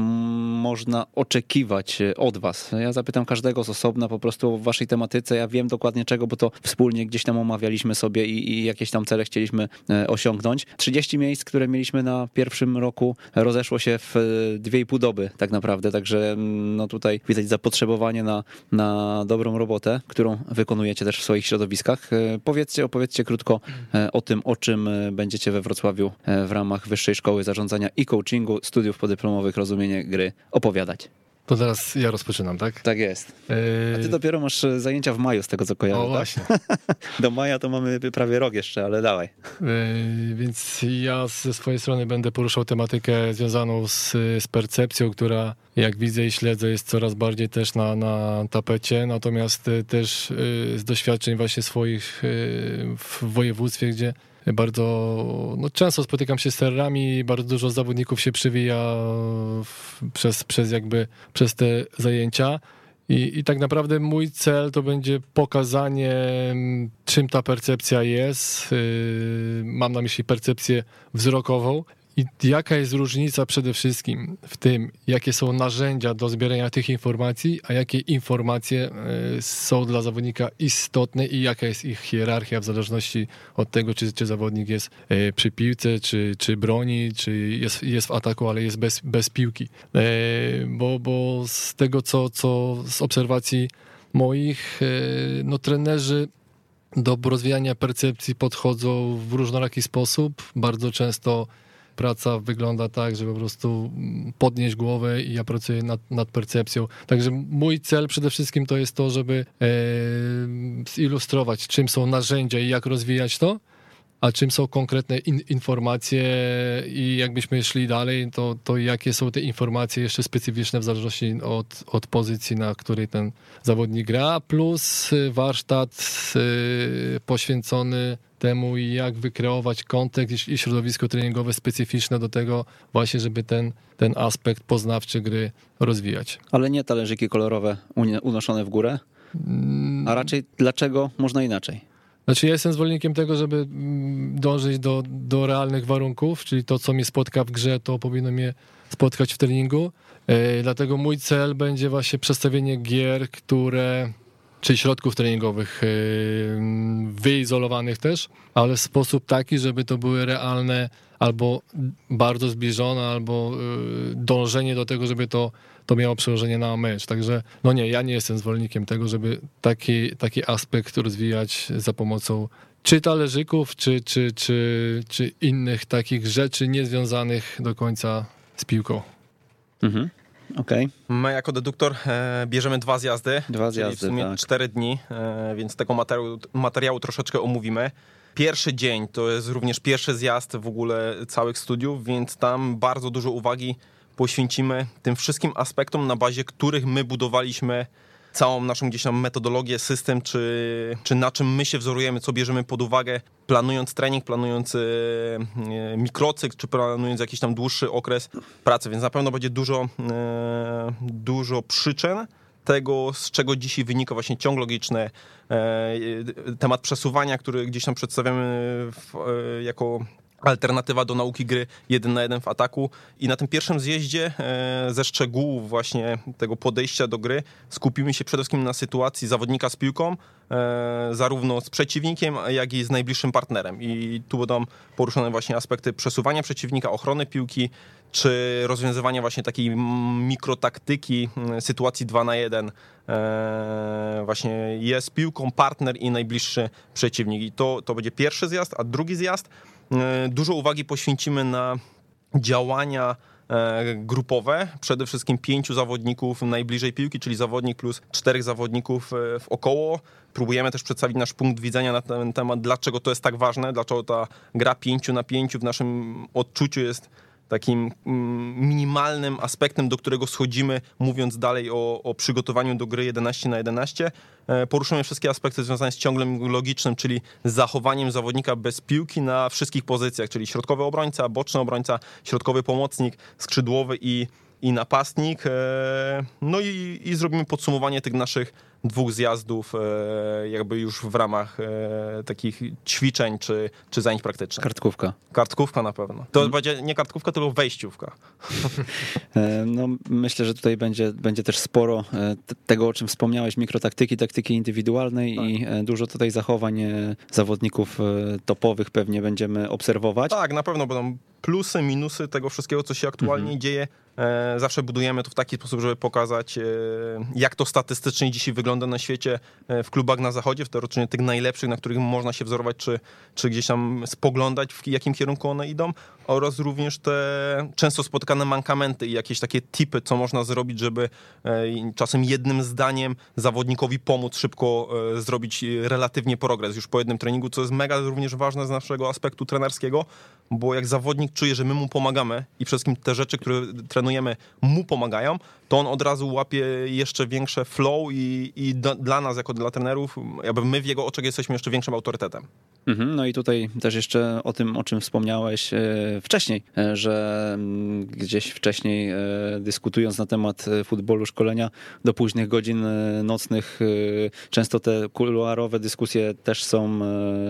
można oczekiwać od was? Ja zapytam każdego z osobna po prostu o waszej tematyce. Ja wiem dokładnie czego, bo to wspólnie gdzieś tam omawialiśmy sobie i, i jakieś tam cele chcieliśmy osiągnąć. 30 miejsc, które na pierwszym roku rozeszło się w e, dwie i pół doby tak naprawdę, także mm, no tutaj widać zapotrzebowanie na, na dobrą robotę, którą wykonujecie też w swoich środowiskach. E, Powiedzcie, opowiedzcie krótko e, o tym, o czym będziecie we Wrocławiu w ramach Wyższej Szkoły Zarządzania i Coachingu, studiów podyplomowych Rozumienie Gry opowiadać. To teraz ja rozpoczynam, tak? Tak jest. A ty Yy, dopiero masz e, zajęcia w maju, z tego co kojarzę. o tak? właśnie. Do maja to mamy prawie rok jeszcze, ale dawaj. Yy, Więc ja ze swojej strony będę poruszał tematykę związaną z, z percepcją, która jak widzę i śledzę jest coraz bardziej też na, na tapecie, natomiast y, też y, z doświadczeń właśnie swoich w województwie, gdzie bardzo no, często spotykam się z terrami, bardzo dużo zawodników się przywija w, przez, przez jakby przez te zajęcia. I, I tak naprawdę mój cel to będzie pokazanie, czym ta percepcja jest. Yy, Mam na myśli percepcję wzrokową. I jaka jest różnica przede wszystkim w tym, jakie są narzędzia do zbierania tych informacji, a jakie informacje yy, są dla zawodnika istotne i jaka jest ich hierarchia w zależności od tego, czy, czy zawodnik jest yy, przy piłce, czy, czy broni, czy jest, jest w ataku, ale jest bez, bez piłki. Yy, Bo, bo z tego, co, co z obserwacji moich, no trenerzy do rozwijania percepcji podchodzą w różnoraki sposób. Bardzo często praca wygląda tak, że po prostu podnieść głowę i ja pracuję nad, nad percepcją. Także mój cel przede wszystkim to jest to, żeby e, zilustrować, czym są narzędzia i jak rozwijać to, a czym są konkretne in, informacje i jakbyśmy szli dalej, to, to jakie są te informacje jeszcze specyficzne w zależności od, od pozycji, na której ten zawodnik gra, plus warsztat y, poświęcony temu, jak wykreować kontekst i środowisko treningowe specyficzne do tego właśnie, żeby ten, ten aspekt poznawczy gry rozwijać. Ale nie talerzyki kolorowe unoszone w górę, a raczej dlaczego można inaczej? Znaczy ja jestem zwolennikiem tego, żeby mm, dążyć do, do realnych warunków, czyli to, co mnie spotka w grze, to powinno mnie spotkać w treningu. Dlatego mój cel będzie właśnie przedstawienie gier, które czy środków treningowych e, wyizolowanych też, ale w sposób taki, żeby to były realne albo bardzo zbliżone, albo e, dążenie do tego, żeby to, to miało przełożenie na mecz. Także no nie, ja nie jestem zwolennikiem tego, żeby taki, taki aspekt rozwijać za pomocą czy talerzyków, czy, czy, czy, czy innych takich rzeczy niezwiązanych do końca z piłką. Mhm. Okej. My jako deduktor e, bierzemy dwa zjazdy, Dwa czyli zjazdy, w sumie tak. cztery dni, e, więc tego materiału, materiału troszeczkę omówimy. Pierwszy dzień to jest również pierwszy zjazd w ogóle całych studiów, więc tam bardzo dużo uwagi poświęcimy tym wszystkim aspektom, na bazie których my budowaliśmy całą naszą gdzieś tam metodologię, system, czy, czy na czym my się wzorujemy, co bierzemy pod uwagę, planując trening, planując e, e, mikrocykl, czy planując jakiś tam dłuższy okres pracy, więc na pewno będzie dużo, e, dużo przyczyn tego, z czego dzisiaj wynika właśnie ciąg logiczny, temat przesuwania, który gdzieś tam przedstawiamy w, jako alternatywa do nauki gry jeden na jeden w ataku. I na tym pierwszym zjeździe e, ze szczegółów właśnie tego podejścia do gry skupimy się przede wszystkim na sytuacji zawodnika z piłką, e, zarówno z przeciwnikiem, jak i z najbliższym partnerem. I tu będą poruszone właśnie aspekty przesuwania przeciwnika, ochrony piłki, czy rozwiązywania właśnie takiej mikrotaktyki sytuacji 2 na 1 e, właśnie jest piłką partner i najbliższy przeciwnik. I to, to będzie pierwszy zjazd, a drugi zjazd dużo uwagi poświęcimy na działania e, grupowe, przede wszystkim pięciu zawodników najbliżej piłki, czyli zawodnik plus czterech zawodników e, w około. Próbujemy też przedstawić nasz punkt widzenia na ten temat, dlaczego to jest tak ważne, dlaczego ta gra pięciu na pięciu w naszym odczuciu jest takim mm, minimalnym aspektem, do którego schodzimy, mówiąc dalej o, o przygotowaniu do gry 11 na 11. E, Poruszymy wszystkie aspekty związane z ciągiem logicznym, czyli zachowaniem zawodnika bez piłki na wszystkich pozycjach, czyli środkowy obrońca, boczny obrońca, środkowy pomocnik, skrzydłowy i, i napastnik. E, No i, i zrobimy podsumowanie tych naszych dwóch zjazdów e, jakby już w ramach e, takich ćwiczeń czy, czy zajęć praktycznych. Kartkówka. Kartkówka na pewno. To będzie nie kartkówka, tylko wejściówka. No, myślę, że tutaj będzie, będzie też sporo tego, o czym wspomniałeś, mikrotaktyki, taktyki indywidualnej i e, dużo tutaj zachowań zawodników topowych pewnie będziemy obserwować. Tak, na pewno będą plusy, minusy tego wszystkiego, co się aktualnie dzieje. E, Zawsze budujemy to w taki sposób, żeby pokazać, e, jak to statystycznie dzisiaj wygląda na świecie e, w klubach na zachodzie, w teoretycznie tych najlepszych, na których można się wzorować, czy, czy gdzieś tam spoglądać, w jakim kierunku one idą, oraz również te często spotykane mankamenty i jakieś takie tipy, co można zrobić, żeby czasem jednym zdaniem zawodnikowi pomóc szybko zrobić relatywnie progres. Już po jednym treningu, co jest mega również ważne z naszego aspektu trenerskiego, bo jak zawodnik czuje, że my mu pomagamy i przede wszystkim te rzeczy, które trenujemy, mu pomagają, to on od razu łapie jeszcze większe flow i, i do, dla nas, jako dla trenerów, jakby my w jego oczach jesteśmy jeszcze większym autorytetem. Mhm, No i tutaj też jeszcze o tym, o czym wspomniałeś e, wcześniej, e, że mm, gdzieś wcześniej e, dyskutując na temat futbolu, szkolenia do późnych godzin nocnych, często te kuluarowe dyskusje też są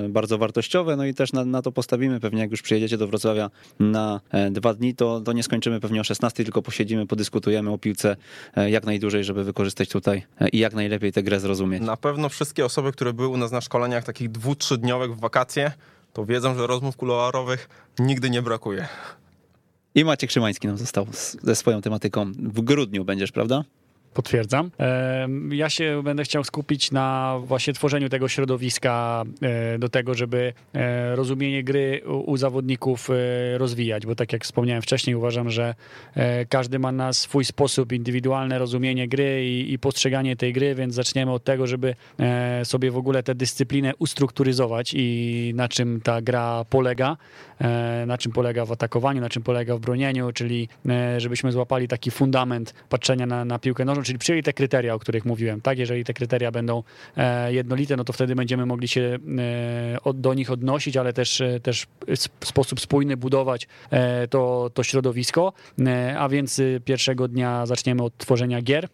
bardzo wartościowe, no i też na, na to postawimy pewnie, jak już przyjedziecie do Wrocławia na dwa dni, to, to nie skończymy pewnie o 16, tylko posiedzimy, podyskutujemy o piłce e, jak najdłużej, żeby wykorzystać tutaj e, i jak najlepiej tę grę zrozumieć. Na pewno wszystkie osoby, które były u nas na szkoleniach takich dwu, trzydniowych w wakacje, to wiedzą, że rozmów kuluarowych nigdy nie brakuje. I Maciek Szymański nam został z- ze swoją tematyką. W grudniu będziesz, prawda? Potwierdzam. Ja się będę chciał skupić na właśnie tworzeniu tego środowiska e, do tego, żeby e, rozumienie gry u zawodników e, rozwijać, bo tak jak wspomniałem wcześniej, uważam, że każdy ma na swój sposób indywidualne rozumienie gry i, postrzeganie tej gry, więc zaczniemy od tego, żeby sobie w ogóle tę dyscyplinę ustrukturyzować i na czym ta gra polega, na czym polega w atakowaniu, na czym polega w bronieniu, czyli e, żebyśmy złapali taki fundament patrzenia na, na piłkę nożną, czyli przyjęli te kryteria, o których mówiłem. Tak, jeżeli te kryteria będą e, jednolite, no to wtedy będziemy mogli się e, do nich odnosić, ale też, e, też w sposób spójny budować e, to, to środowisko. E, a więc e, pierwszego dnia zaczniemy od tworzenia gier e,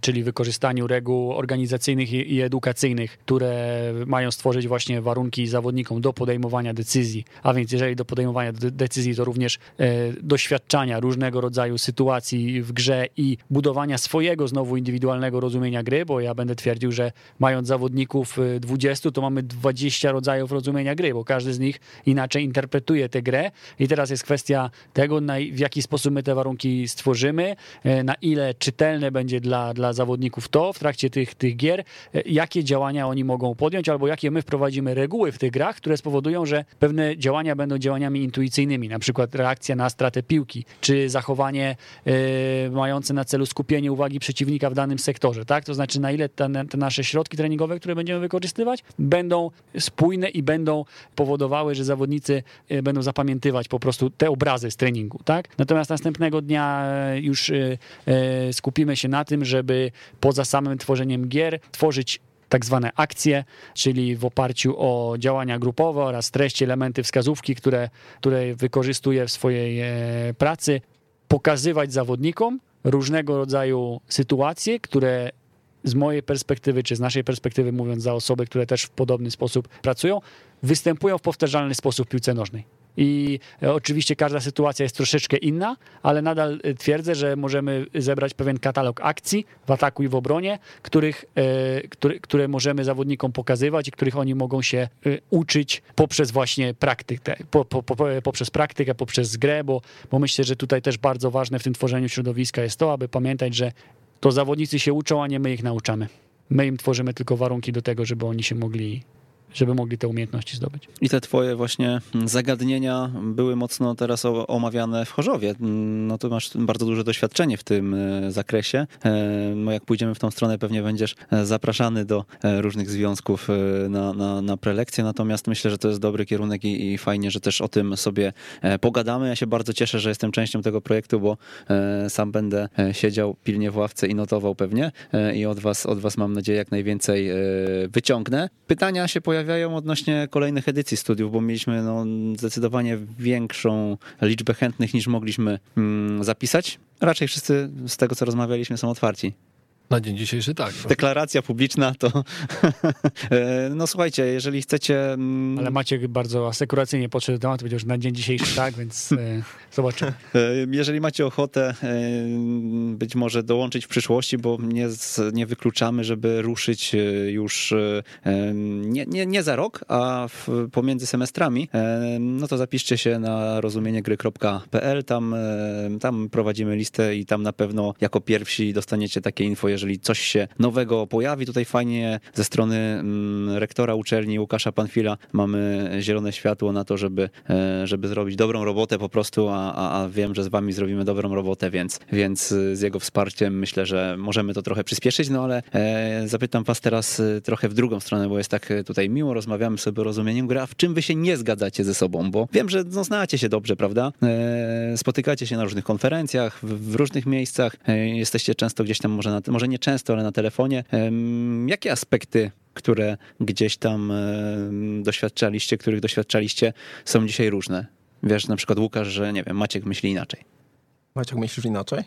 czyli wykorzystaniu reguł organizacyjnych i, edukacyjnych, które mają stworzyć właśnie warunki zawodnikom do podejmowania decyzji. A więc jeżeli do podejmowania de- decyzji, to również e, doświadczania różnego rodzaju sytuacji w grze i budowania swojego znowu indywidualnego rozumienia gry, bo ja będę twierdził, że mając zawodników e, 20, to mamy 20 rodzajów rozumienia gry, bo każdy z nich inaczej interpretuje tę grę i teraz jest kwestia tego, w jaki sposób my te warunki stworzymy, e, na ile czytelne będzie dla dla, zawodników to w trakcie tych, tych gier, jakie działania oni mogą podjąć, albo jakie my wprowadzimy reguły w tych grach, które spowodują, że pewne działania będą działaniami intuicyjnymi, na przykład reakcja na stratę piłki, czy zachowanie y, mające na celu skupienie uwagi przeciwnika w danym sektorze, tak? To znaczy, na ile te, te nasze środki treningowe, które będziemy wykorzystywać, będą spójne i będą powodowały, że zawodnicy y, będą zapamiętywać po prostu te obrazy z treningu, tak? Natomiast następnego dnia już skupimy się na tym, żeby poza samym tworzeniem gier tworzyć tak zwane akcje, czyli w oparciu o działania grupowe oraz treści, elementy, wskazówki, które, które wykorzystuje w swojej e, pracy, pokazywać zawodnikom różnego rodzaju sytuacje, które z mojej perspektywy, czy z naszej perspektywy, mówiąc za osoby, które też w podobny sposób pracują, występują w powtarzalny sposób w piłce nożnej. I e, oczywiście każda sytuacja jest troszeczkę inna, ale nadal e, twierdzę, że możemy zebrać pewien katalog akcji w ataku i w obronie, których, e, które, które możemy zawodnikom pokazywać i których oni mogą się uczyć poprzez właśnie praktykę, po, po, po, poprzez praktykę, poprzez grę, bo, bo myślę, że tutaj też bardzo ważne w tym tworzeniu środowiska jest to, aby pamiętać, że to zawodnicy się uczą, a nie my ich nauczamy. My im tworzymy tylko warunki do tego, żeby oni się mogli żeby mogli te umiejętności zdobyć. I te twoje właśnie zagadnienia były mocno teraz omawiane w Chorzowie. No to masz bardzo duże doświadczenie w tym e, zakresie. E, no jak pójdziemy w tą stronę, pewnie będziesz e, zapraszany do różnych związków na, na, na prelekcje, natomiast myślę, że to jest dobry kierunek i, i fajnie, że też o tym sobie pogadamy. Ja się bardzo cieszę, że jestem częścią tego projektu, bo sam będę siedział pilnie w ławce i notował pewnie i od was, od was mam nadzieję jak najwięcej wyciągnę. Pytania się pojawiają pojawiają odnośnie kolejnych edycji studiów, bo mieliśmy no, zdecydowanie większą liczbę chętnych niż mogliśmy mm, zapisać. Raczej wszyscy z tego, co rozmawialiśmy, są otwarci. Na dzień dzisiejszy tak. Deklaracja publiczna to. E, no słuchajcie, jeżeli chcecie. Mm, Ale Maciek bardzo asekuracyjnie podszedł do tematu, powiedział, że na dzień dzisiejszy tak, więc e, zobaczymy. E, jeżeli macie ochotę być może dołączyć w przyszłości, bo nie, nie wykluczamy, żeby ruszyć już nie, nie, nie za rok, a w, pomiędzy semestrami, no to zapiszcie się na rozumieniegry.pl. Tam, tam prowadzimy listę i tam na pewno jako pierwsi dostaniecie takie info, jeżeli coś się nowego pojawi. Tutaj fajnie ze strony mm, rektora uczelni Łukasza Panfila mamy zielone światło na to, żeby, e, żeby zrobić dobrą robotę po prostu, a, a, a wiem, że z wami zrobimy dobrą robotę, więc, więc z jego wsparciem myślę, że możemy to trochę przyspieszyć, no ale e, zapytam was teraz e, trochę w drugą stronę, bo jest tak tutaj miło, rozmawiamy sobie o rozumieniu gry, a w czym wy się nie zgadzacie ze sobą, bo wiem, że no, znacie się dobrze, prawda? spotykacie się na różnych konferencjach, w, w różnych miejscach, jesteście często gdzieś tam może, na, może nie często, ale na telefonie. Jakie aspekty które gdzieś tam doświadczaliście, których doświadczaliście, są dzisiaj różne. Wiesz, na przykład Łukasz, że nie wiem, Maciek myśli inaczej. Maciek, myślisz inaczej?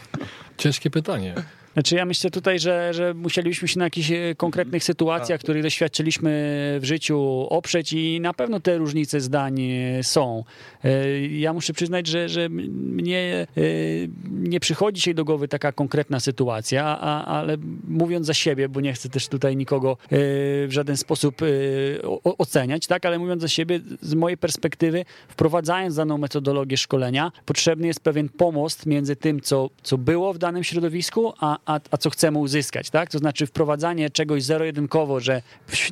Ciężkie pytanie. Znaczy ja myślę tutaj, że, że musielibyśmy się na jakichś e, konkretnych sytuacjach, których doświadczyliśmy w życiu oprzeć i na pewno te różnice zdań e, są. E, ja muszę przyznać, że, że mnie nie przychodzi się do głowy taka konkretna sytuacja, a, ale mówiąc za siebie, bo nie chcę też tutaj nikogo w żaden sposób oceniać, tak, ale mówiąc za siebie, z mojej perspektywy, wprowadzając daną metodologię szkolenia, potrzebny jest pewien pomost między tym, co, co było w danym środowisku, a, a, a co chcemy uzyskać, tak? To znaczy wprowadzanie czegoś zero-jedynkowo, że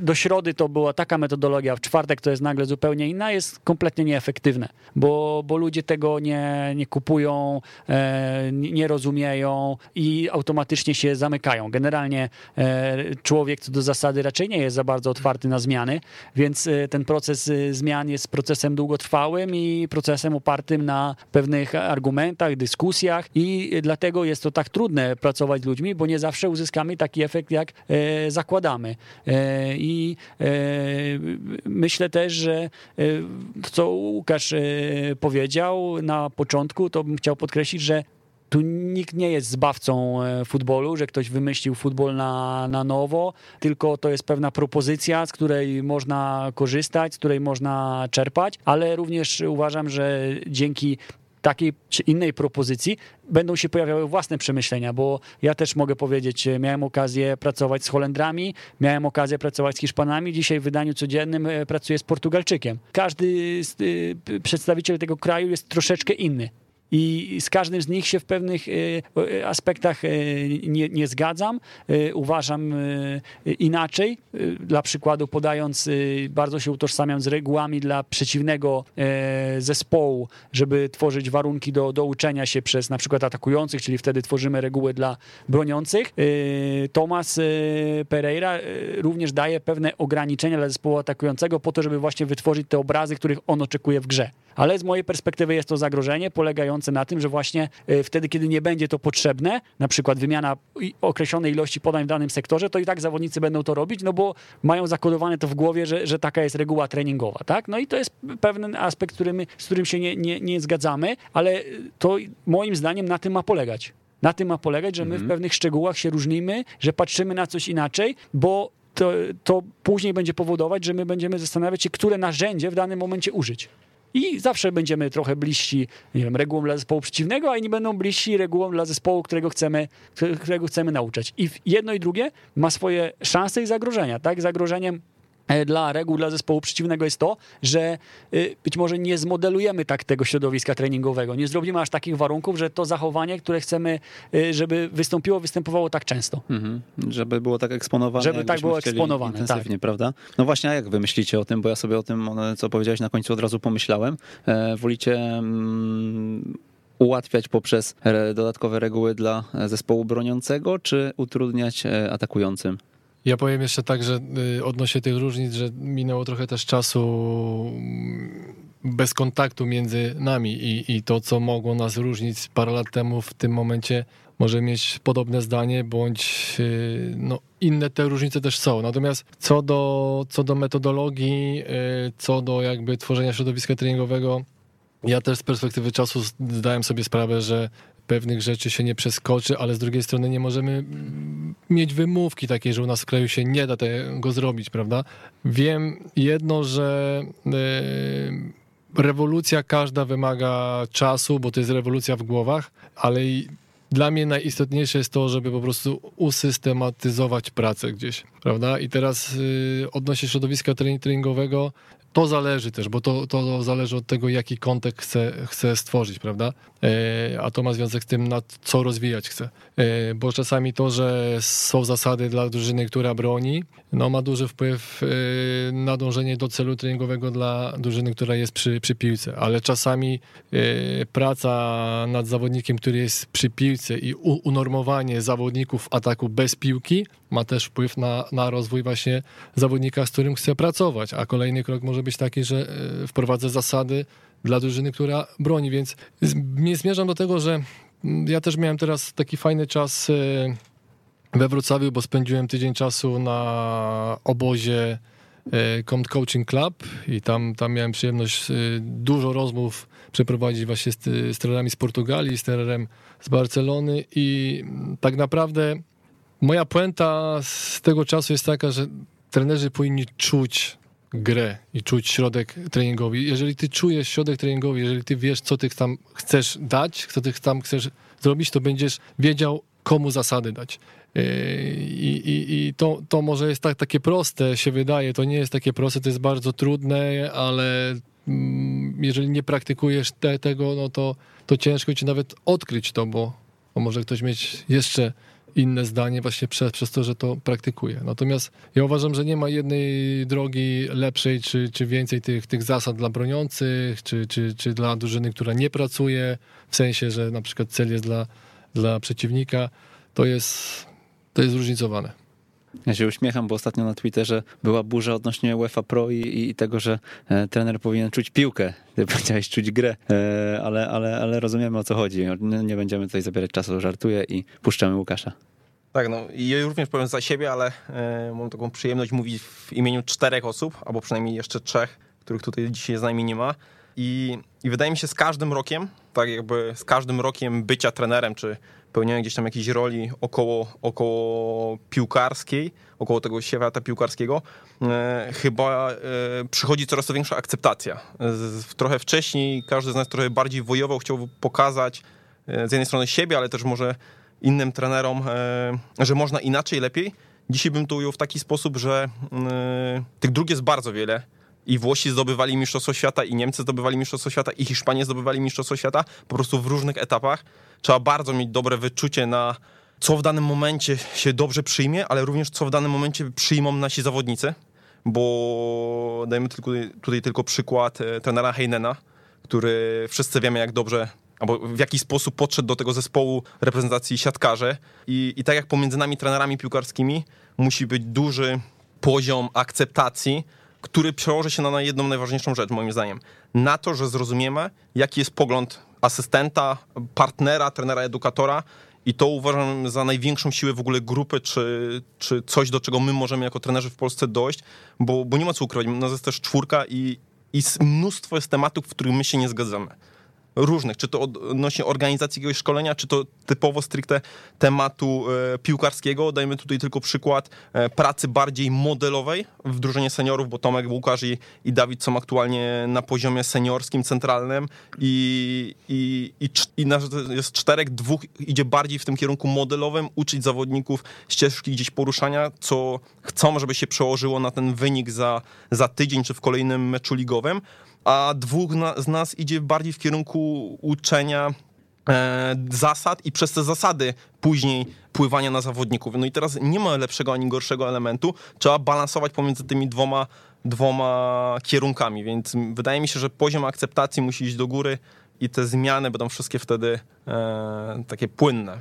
do środy to była taka metodologia, a w czwartek to jest nagle zupełnie inna, jest kompletnie nieefektywne, bo, bo ludzie tego nie, nie kupują, e, nie rozumieją i automatycznie się zamykają. Generalnie e, człowiek co do zasady raczej nie jest za bardzo otwarty na zmiany, więc e, ten proces e, zmian jest procesem długotrwałym i procesem opartym na pewnych argumentach, dyskusjach i dlatego jest to tak trudne pracować ludźmi, bo nie zawsze uzyskamy taki efekt, jak e, zakładamy. E, I e, myślę też, że co Łukasz powiedział na początku, to bym chciał podkreślić, że tu nikt nie jest zbawcą futbolu, że ktoś wymyślił futbol na, na nowo, tylko to jest pewna propozycja, z której można korzystać, z której można czerpać, ale również uważam, że dzięki takiej czy innej propozycji będą się pojawiały własne przemyślenia, bo ja też mogę powiedzieć, e, miałem okazję pracować z Holendrami, miałem okazję pracować z Hiszpanami, dzisiaj w wydaniu codziennym e, pracuję z Portugalczykiem. Każdy z, y, przedstawiciel tego kraju jest troszeczkę inny. I z każdym z nich się w pewnych e, aspektach e, nie, nie zgadzam. E, uważam inaczej. Dla przykładu podając, bardzo się utożsamiam z regułami dla przeciwnego zespołu, żeby tworzyć warunki do, do uczenia się przez na przykład atakujących, czyli wtedy tworzymy reguły dla broniących. Tomas Pereira również daje pewne ograniczenia dla zespołu atakującego po to, żeby właśnie wytworzyć te obrazy, których on oczekuje w grze. Ale z mojej perspektywy jest to zagrożenie polegające na tym, że właśnie e, wtedy, kiedy nie będzie to potrzebne, na przykład wymiana określonej ilości podań w danym sektorze, to i tak zawodnicy będą to robić, no bo mają zakodowane to w głowie, że, że taka jest reguła treningowa, tak? No i to jest pewien aspekt, którym, z którym się nie, nie, nie zgadzamy, ale to moim zdaniem na tym ma polegać. Na tym ma polegać, że my w mhm. pewnych szczegółach się różnimy, że patrzymy na coś inaczej, bo to, to później będzie powodować, że my będziemy zastanawiać się, które narzędzie w danym momencie użyć. I zawsze będziemy trochę bliżsi, nie wiem, regułom dla zespołu przeciwnego, a inni będą bliżsi regułom dla zespołu, którego chcemy, którego chcemy nauczać. I jedno i drugie ma swoje szanse i zagrożenia, tak? Zagrożeniem dla reguł dla zespołu przeciwnego jest to, że e, być może nie zmodelujemy tak tego środowiska treningowego, nie zrobimy aż takich warunków, że to zachowanie, które chcemy, e, żeby wystąpiło, występowało tak często. Mhm. Żeby było tak eksponowane. Żeby tak było eksponowane, intensywnie, tak. prawda? No właśnie, a jak wy myślicie o tym, bo ja sobie o tym, co powiedziałeś na końcu od razu pomyślałem. Wolicie mm, ułatwiać poprzez dodatkowe reguły dla zespołu broniącego, czy utrudniać atakującym? Ja powiem jeszcze tak, że y, odnośnie tych różnic, że minęło trochę też czasu mm, bez kontaktu między nami i, i to, co mogło nas różnić parę lat temu, w tym momencie może mieć podobne zdanie, bądź y, no, inne te różnice też są. Natomiast co do, co do metodologii, y, co do jakby tworzenia środowiska treningowego, ja też z perspektywy czasu zdałem sobie sprawę, że pewnych rzeczy się nie przeskoczy, ale z drugiej strony nie możemy mieć wymówki takiej, że u nas w kraju się nie da tego zrobić, prawda? Wiem jedno, że e, rewolucja każda wymaga czasu, bo to jest rewolucja w głowach, ale dla mnie najistotniejsze jest to, żeby po prostu usystematyzować pracę gdzieś, prawda? I teraz y, odnośnie środowiska treningowego, to zależy też, bo to, to zależy od tego, jaki kontekst chce stworzyć, prawda? E, a to ma związek z tym, na co rozwijać chce. E, bo czasami to, że są zasady dla drużyny, która broni, no ma duży wpływ e, na dążenie do celu treningowego dla drużyny, która jest przy, przy piłce, ale czasami praca nad zawodnikiem, który jest przy piłce i unormowanie zawodników ataku bez piłki ma też wpływ na, na rozwój właśnie zawodnika, z którym chce pracować, a kolejny krok może być taki, że wprowadzę zasady dla drużyny, która broni, więc zmierzam do tego, że ja też miałem teraz taki fajny czas e, we Wrocławiu, bo spędziłem tydzień czasu na obozie e, Compt Coaching Club i tam, tam miałem przyjemność e, dużo rozmów przeprowadzić właśnie z, z trenerami z Portugalii, z trenerem z Barcelony i tak naprawdę moja puenta z tego czasu jest taka, że trenerzy powinni czuć grę i czuć środek treningowy. Jeżeli ty czujesz środek treningowy, jeżeli ty wiesz, co ty tam chcesz dać, co ty tam chcesz zrobić, to będziesz wiedział, komu zasady dać. Yy, I, i, i to, to może jest tak, takie proste, się wydaje, to nie jest takie proste, to jest bardzo trudne, ale mm, jeżeli nie praktykujesz te, tego, no to, to ciężko ci nawet odkryć to, bo, bo może ktoś mieć jeszcze inne zdanie właśnie przez, przez to, że to praktykuje. Natomiast ja uważam, że nie ma jednej drogi lepszej, czy, czy więcej tych, tych zasad dla broniących, czy, czy, czy dla drużyny, która nie pracuje, w sensie, że na przykład cel jest dla, dla przeciwnika, to jest, to jest zróżnicowane. Ja się uśmiecham, bo ostatnio na Twitterze była burza odnośnie UEFA Pro i, i tego, że e, trener powinien czuć piłkę. Ty powiedziałeś czuć grę, e, ale, ale, ale rozumiemy o co chodzi. Nie, będziemy tutaj zabierać czasu, żartuję i puszczamy Łukasza. Tak, no i ja również powiem za siebie, ale e, mam taką przyjemność mówić w imieniu czterech osób, albo przynajmniej jeszcze trzech, których tutaj dzisiaj z nami nie ma. I, I wydaje mi się z każdym rokiem, tak jakby z każdym rokiem bycia trenerem, czy pełnienia gdzieś tam jakiejś roli około, około piłkarskiej, około tego świata piłkarskiego, e, chyba e, przychodzi coraz to większa akceptacja. Z, trochę wcześniej każdy z nas trochę bardziej wojował, chciał pokazać e, z jednej strony siebie, ale też może innym trenerom, e, że można inaczej, lepiej. Dzisiaj bym to ujął w taki sposób, że e, tych dróg jest bardzo wiele i Włosi zdobywali Mistrzostwo Świata, i Niemcy zdobywali Mistrzostwo Świata, i Hiszpanie zdobywali Mistrzostwo Świata, po prostu w różnych etapach. Trzeba bardzo mieć dobre wyczucie na co w danym momencie się dobrze przyjmie, ale również co w danym momencie przyjmą nasi zawodnicy, bo dajmy tylko, tutaj tylko przykład e, trenera Heinena, który wszyscy wiemy jak dobrze albo w jaki sposób podszedł do tego zespołu reprezentacji siatkarze I, i tak jak pomiędzy nami trenerami piłkarskimi musi być duży poziom akceptacji, który przełoży się na jedną najważniejszą rzecz moim zdaniem. Na to, że zrozumiemy jaki jest pogląd asystenta, partnera, trenera, edukatora i to uważam za największą siłę w ogóle grupy, czy, czy coś, do czego my możemy jako trenerzy w Polsce dojść, bo, bo nie ma co ukrywać, nas jest też czwórka i, i mnóstwo jest tematów, w których my się nie zgadzamy różnych, czy to odnośnie organizacji jakiegoś szkolenia, czy to typowo stricte tematu e, piłkarskiego. Dajmy tutaj tylko przykład e, pracy bardziej modelowej w drużynie seniorów, bo Tomek, Łukasz i, i Dawid są aktualnie na poziomie seniorskim, centralnym i, i, i, i jest czterech, dwóch idzie bardziej w tym kierunku modelowym, uczyć zawodników ścieżki gdzieś poruszania, co chcą, żeby się przełożyło na ten wynik za, za tydzień, czy w kolejnym meczu ligowym a dwóch z nas idzie bardziej w kierunku uczenia e, zasad i przez te zasady później pływania na zawodników. No i teraz nie ma lepszego ani gorszego elementu. Trzeba balansować pomiędzy tymi dwoma, dwoma kierunkami, więc wydaje mi się, że poziom akceptacji musi iść do góry i te zmiany będą wszystkie wtedy e, takie płynne.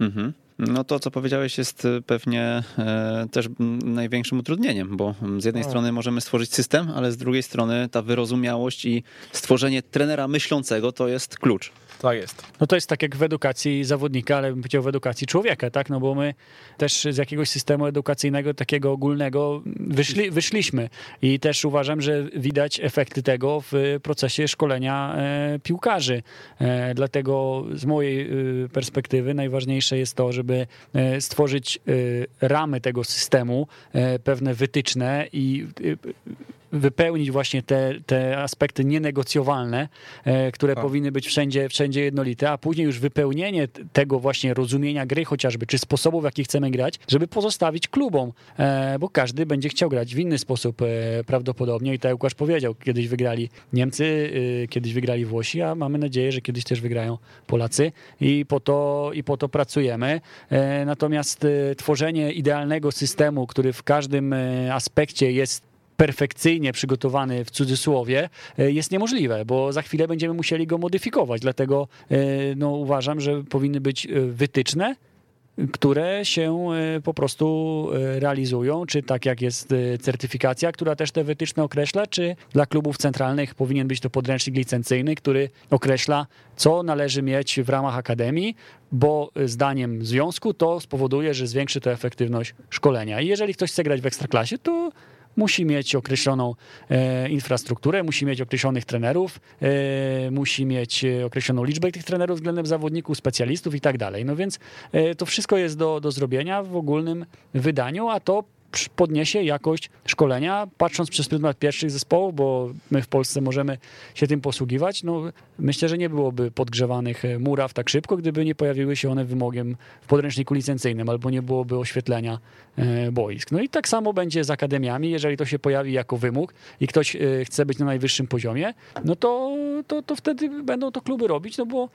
Mhm. No to, co powiedziałeś, jest y, pewnie e, też największym utrudnieniem, bo z jednej strony możemy stworzyć system, ale z drugiej strony ta wyrozumiałość i stworzenie trenera myślącego to jest klucz. Tak jest. No to jest tak jak w edukacji zawodnika, ale bym powiedział w edukacji człowieka, tak? No bo my też z jakiegoś systemu edukacyjnego, takiego ogólnego wyszli, wyszliśmy i też uważam, że widać efekty tego w procesie szkolenia e, piłkarzy. E, dlatego z mojej e, perspektywy najważniejsze jest to, żeby stworzyć ramy tego systemu, pewne wytyczne i wypełnić właśnie te, te aspekty nienegocjowalne, e, które tak. powinny być wszędzie, wszędzie jednolite, a później już wypełnienie tego właśnie rozumienia gry chociażby, czy sposobu, w jaki chcemy grać, żeby pozostawić klubom, e, bo każdy będzie chciał grać w inny sposób e, prawdopodobnie i tak jak Łukasz powiedział, kiedyś wygrali Niemcy, kiedyś wygrali Włosi, a mamy nadzieję, że kiedyś też wygrają Polacy i po to, i po to pracujemy. Natomiast tworzenie idealnego systemu, który w każdym aspekcie jest perfekcyjnie przygotowany w cudzysłowie e, jest niemożliwe, bo za chwilę będziemy musieli go modyfikować. Dlatego e, no, uważam, że powinny być e, wytyczne, które się po prostu realizują, czy tak jak jest certyfikacja, która też te wytyczne określa, czy dla klubów centralnych powinien być to podręcznik licencyjny, który określa, co należy mieć w ramach akademii, bo zdaniem związku to spowoduje, że zwiększy to efektywność szkolenia. I jeżeli ktoś chce grać w ekstraklasie, to musi mieć określoną e, infrastrukturę, musi mieć określonych trenerów, e, musi mieć e, określoną liczbę tych trenerów względem zawodników, specjalistów i tak dalej. No więc to wszystko jest do, do zrobienia w ogólnym wydaniu, a to podniesie jakość szkolenia, patrząc przez pryzmat pierwszych zespołów, bo my w Polsce możemy się tym posługiwać. No, myślę, że nie byłoby podgrzewanych e, muraw tak szybko, gdyby nie pojawiły się one wymogiem w podręczniku licencyjnym albo nie byłoby oświetlenia e, boisk. No i tak samo będzie z akademiami, jeżeli to się pojawi jako wymóg i ktoś e, chce być na najwyższym poziomie, no to, to, to wtedy będą to kluby robić, no bo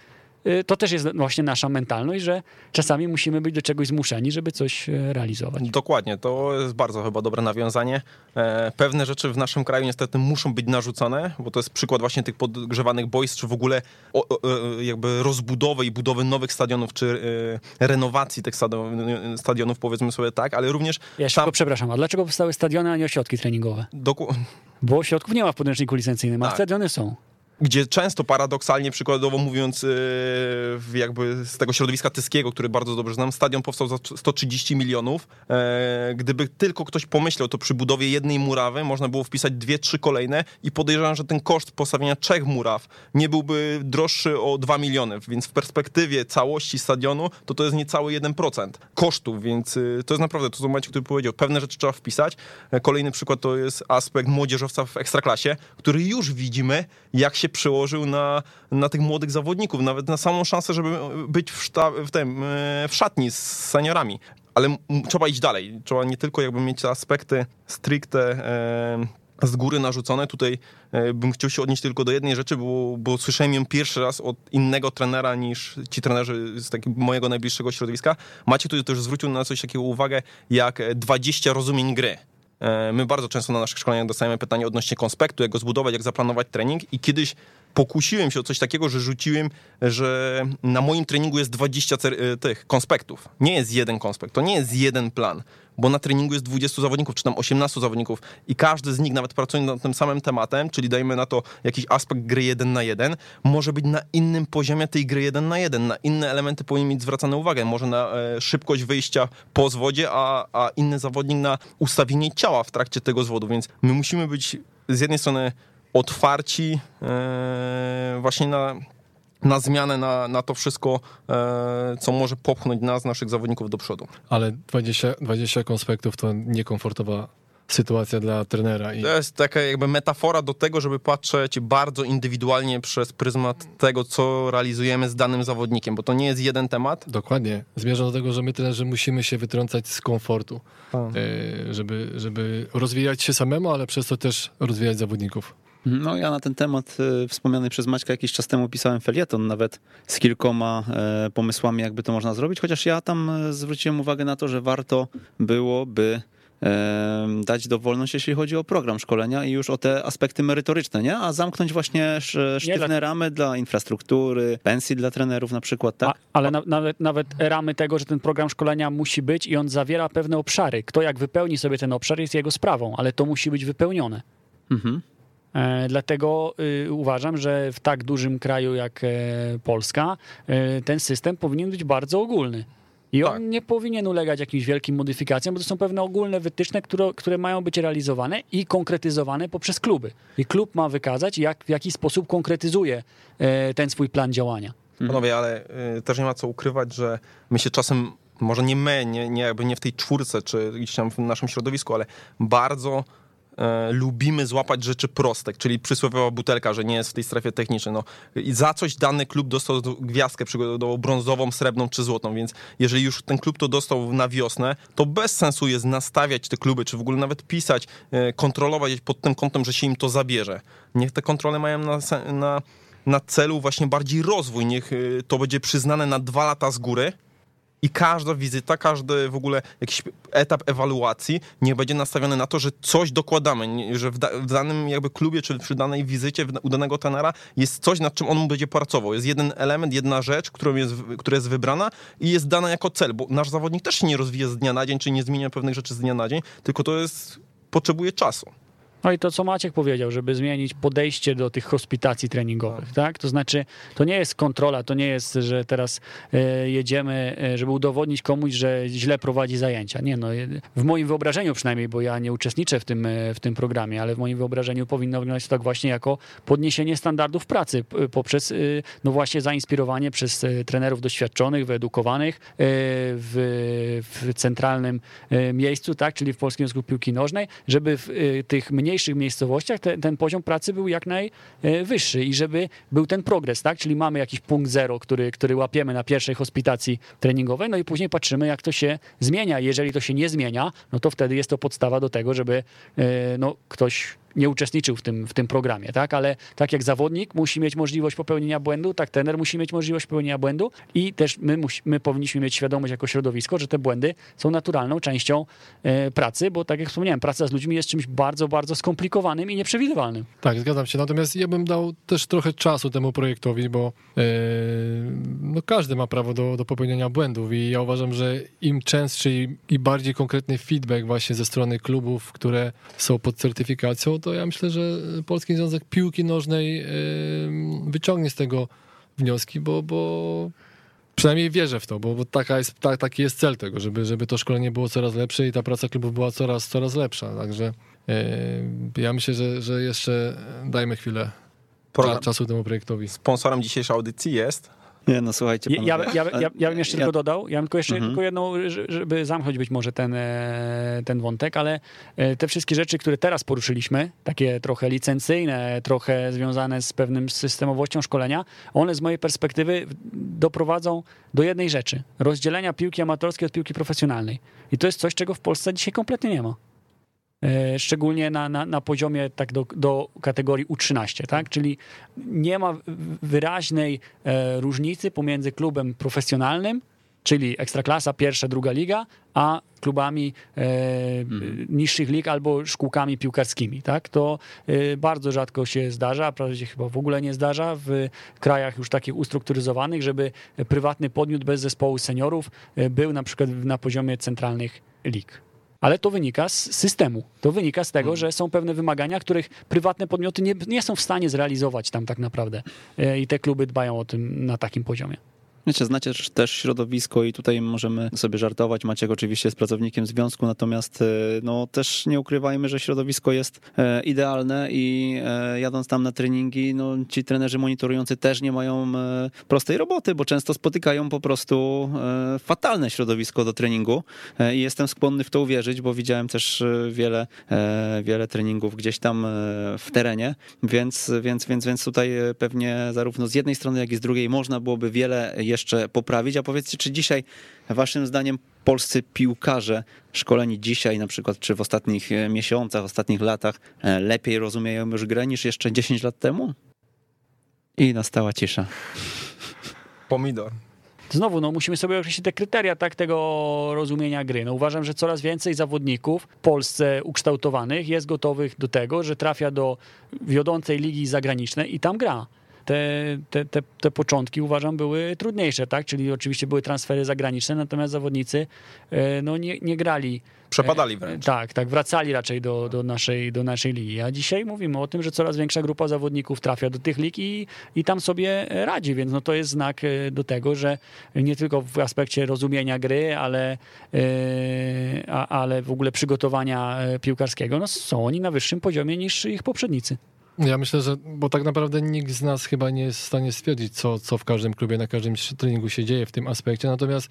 to też jest właśnie nasza mentalność, że czasami musimy być do czegoś zmuszeni, żeby coś e, realizować. Dokładnie, to jest bardzo chyba dobre nawiązanie. E, pewne rzeczy w naszym kraju niestety muszą być narzucone, bo to jest przykład właśnie tych podgrzewanych boisk, czy w ogóle e, jakby rozbudowy i budowy nowych stadionów, czy renowacji tych stadionów, powiedzmy sobie tak, ale również... Ja sam... przepraszam, a dlaczego powstały stadiony, a nie ośrodki treningowe? Doku... Bo ośrodków nie ma w podręczniku licencyjnym, a tak. stadiony są gdzie często paradoksalnie, przykładowo mówiąc, e, jakby z tego środowiska tyskiego, który bardzo dobrze znam, stadion powstał za 130 milionów. E, gdyby tylko ktoś pomyślał, to przy budowie jednej murawy można było wpisać dwie, trzy kolejne i podejrzewam, że ten koszt postawienia trzech muraw nie byłby droższy o 2 miliony, więc w perspektywie całości stadionu to to jest niecały 1% kosztów, więc e, to jest naprawdę, to co Maciek który powiedział, pewne rzeczy trzeba wpisać. Kolejny przykład to jest aspekt młodzieżowca w ekstraklasie, który już widzimy, jak się się przełożył na, na tych młodych zawodników, nawet na samą szansę, żeby być w, w, tym, e, w szatni z seniorami. Ale trzeba iść dalej. Trzeba nie tylko jakby mieć aspekty stricte e, z góry narzucone. Tutaj e, bym chciał się odnieść tylko do jednej rzeczy, bo, bo słyszałem ją pierwszy raz od innego trenera niż ci trenerzy z takiego mojego najbliższego środowiska. Macie tutaj też zwrócił na coś takiego uwagę, jak 20 rozumień gry. E, my bardzo często na naszych szkoleniach dostajemy pytanie odnośnie konspektu, jak go zbudować, jak zaplanować trening i kiedyś pokusiłem się o coś takiego, że rzuciłem, że na moim treningu jest 20 e, tych konspektów. Nie jest jeden konspekt, to nie jest jeden plan, bo na treningu jest 20 zawodników, czy tam 18 zawodników i każdy z nich nawet pracuje nad tym samym tematem, czyli dajmy na to jakiś aspekt gry 1 na 1, może być na innym poziomie tej gry 1 na 1. Na inne elementy powinien mieć zwracane uwagę. Może na e, szybkość wyjścia po zwodzie, a, a inny zawodnik na ustawienie ciała w trakcie tego zwodu, więc my musimy być z jednej strony otwarci e, właśnie na, na zmianę, na, na to wszystko, e, co może popchnąć nas, naszych zawodników do przodu. Ale 20, 20 konspektów to niekomfortowa sytuacja dla trenera. I... To jest taka jakby metafora do tego, żeby patrzeć bardzo indywidualnie przez pryzmat tego, co realizujemy z danym zawodnikiem, bo to nie jest jeden temat. Dokładnie. Zmierzam do tego, że my trenerzy musimy się wytrącać z komfortu, e, żeby, żeby rozwijać się samemu, ale przez to też rozwijać zawodników. No ja na ten temat y, wspomniany przez Maćka jakiś czas temu pisałem felieton nawet z kilkoma e, pomysłami, jakby to można zrobić, chociaż ja tam e, zwróciłem uwagę na to, że warto byłoby e, dać dowolność, jeśli chodzi o program szkolenia i już o te aspekty merytoryczne, nie? A zamknąć właśnie sztywne ramy dla infrastruktury, pensji dla trenerów na przykład, tak? A, ale na, nawet, nawet ramy tego, że ten program szkolenia musi być i on zawiera pewne obszary. Kto jak wypełni sobie ten obszar jest jego sprawą, ale to musi być wypełnione. Mhm. E, dlatego y, uważam, że w tak dużym kraju jak e, Polska e, ten system powinien być bardzo ogólny. I on tak. nie powinien ulegać jakimś wielkim modyfikacjom, bo to są pewne ogólne wytyczne, które, które mają być realizowane i konkretyzowane poprzez kluby. I klub ma wykazać, jak, w jaki sposób konkretyzuje ten swój plan działania. Panowie, ale też nie ma co ukrywać, że my się czasem, może nie my, nie, nie, jakby nie w tej czwórce, czy gdzieś tam w naszym środowisku, ale bardzo e, lubimy złapać rzeczy proste, czyli przysłowiowa butelka, że nie jest w tej strefie technicznej. No, I za coś dany klub dostał gwiazdkę przykładowo brązową, srebrną czy złotą, więc jeżeli już ten klub to dostał na wiosnę, to bez sensu jest nastawiać te kluby, czy w ogóle nawet pisać, e, kontrolować pod tym kątem, że się im to zabierze. Niech te kontrole mają na, na, na celu właśnie bardziej rozwój, niech e, to będzie przyznane na dwa lata z góry, i każda wizyta, każdy w ogóle jakiś etap ewaluacji nie będzie nastawiony na to, że coś dokładamy, że w, da, w danym jakby klubie czy przy danej wizycie u danego tenera jest coś, nad czym on będzie pracował. Jest jeden element, jedna rzecz, którą jest, która jest wybrana i jest dana jako cel, bo nasz zawodnik też się nie rozwija z dnia na dzień, czy nie zmienia pewnych rzeczy z dnia na dzień, tylko to jest potrzebuje czasu. No i to, co Maciek powiedział, żeby zmienić podejście do tych hospitacji treningowych, tak? To znaczy, to nie jest kontrola, to nie jest, że teraz e, jedziemy, e, żeby udowodnić komuś, że źle prowadzi zajęcia. Nie, no, w moim wyobrażeniu przynajmniej, bo ja nie uczestniczę w tym, e, w tym programie, ale w moim wyobrażeniu powinno wyglądać tak właśnie jako podniesienie standardów pracy poprzez, no właśnie, zainspirowanie przez trenerów doświadczonych, wyedukowanych w, w centralnym miejscu, tak? Czyli w Polskim Związku Piłki Nożnej, żeby w tych mniej mniejszych miejscowościach te, ten poziom pracy był jak najwyższy i żeby był ten progres, tak? Czyli mamy jakiś punkt zero, który, który łapiemy na pierwszej hospitacji treningowej, no i później patrzymy, jak to się zmienia. Jeżeli to się nie zmienia, no to wtedy jest to podstawa do tego, żeby e, no, ktoś nie uczestniczył w tym, w tym programie, tak? Ale tak jak zawodnik musi mieć możliwość popełnienia błędu, tak trener musi mieć możliwość popełnienia błędu i też my, my powinniśmy mieć świadomość jako środowisko, że te błędy są naturalną częścią e, pracy, bo tak jak wspomniałem, praca z ludźmi jest czymś bardzo, bardzo skomplikowanym i nieprzewidywalnym. Tak, zgadzam się. Natomiast ja bym dał też trochę czasu temu projektowi, bo e, no każdy ma prawo do, do popełnienia błędów i ja uważam, że im częstszy i, i bardziej konkretny feedback właśnie ze strony klubów, które są pod certyfikacją, to ja myślę, że Polski Związek Piłki Nożnej wyciągnie z tego wnioski, bo, bo przynajmniej wierzę w to, bo, bo taka jest, tak, taki jest cel tego, żeby, żeby to szkolenie było coraz lepsze i ta praca klubów była coraz, coraz lepsza. Także ja myślę, że, że jeszcze dajmy chwilę Program. czasu temu projektowi. Sponsorem dzisiejszej audycji jest nie, no słuchajcie. Ja, ja, ja, ja, bym jeszcze ja... tylko dodał, ja bym tylko jeszcze mhm. tylko jedną, żeby zamknąć być może ten, e, ten wątek, ale e, te wszystkie rzeczy, które teraz poruszyliśmy, takie trochę licencyjne, trochę związane z pewnym systemowością szkolenia, one z mojej perspektywy doprowadzą do jednej rzeczy: rozdzielenia piłki amatorskiej od piłki profesjonalnej. I to jest coś, czego w Polsce dzisiaj kompletnie nie ma. E, szczególnie na, na, na poziomie tak do, do kategorii U13, tak? Czyli nie ma wyraźnej e, różnicy pomiędzy klubem profesjonalnym czyli Ekstraklasa, pierwsza, druga liga, a klubami e, mhm. niższych lig albo szkółkami piłkarskimi. Tak? To e, bardzo rzadko się zdarza, prawie chyba w ogóle nie zdarza w krajach już takich ustrukturyzowanych, żeby prywatny podmiot bez zespołu seniorów e, był na przykład na poziomie centralnych lig. Ale to wynika z systemu. To wynika z tego, mhm. że są pewne wymagania, których prywatne podmioty nie, nie są w stanie zrealizować tam tak naprawdę. E, I te kluby dbają o tym na takim poziomie. Wiecie, znacie też środowisko i tutaj możemy sobie żartować. Maciek oczywiście jest pracownikiem związku, natomiast e, no, też nie ukrywajmy, że środowisko jest e, idealne i e, jadąc tam na treningi, no, ci trenerzy monitorujący też nie mają prostej roboty, bo często spotykają po prostu fatalne środowisko do treningu i jestem skłonny w to uwierzyć, bo widziałem też wiele, wiele treningów gdzieś tam w terenie, więc, więc, więc, więc tutaj pewnie zarówno z jednej strony, jak i z drugiej można byłoby wiele jeszcze jeszcze poprawić. A powiedzcie, czy dzisiaj waszym zdaniem polscy piłkarze szkoleni dzisiaj na przykład, czy w ostatnich e, miesiącach, ostatnich latach e, lepiej rozumieją już grę niż jeszcze 10 lat temu? I nastała cisza. Pomidor. Znowu, no, musimy sobie określić te kryteria tak, tego rozumienia gry. No, uważam, że coraz więcej zawodników w Polsce ukształtowanych jest gotowych do tego, że trafia do wiodącej ligi zagranicznej i tam gra te, te, te, te początki uważam były trudniejsze, tak? Czyli oczywiście były transfery zagraniczne, natomiast zawodnicy e, no, nie, nie grali. Przepadali e, wręcz. Tak, tak, wracali raczej do, do, naszej, do naszej ligi. A dzisiaj mówimy o tym, że coraz większa grupa zawodników trafia do tych lig i, i tam sobie radzi, więc no to jest znak e, do tego, że nie tylko w aspekcie rozumienia gry, ale, ale w ogóle przygotowania piłkarskiego, no są oni na wyższym poziomie niż ich poprzednicy. Ja myślę, że, bo tak naprawdę nikt z nas chyba nie jest w stanie stwierdzić, co, co w każdym klubie, na każdym treningu się dzieje w tym aspekcie. Natomiast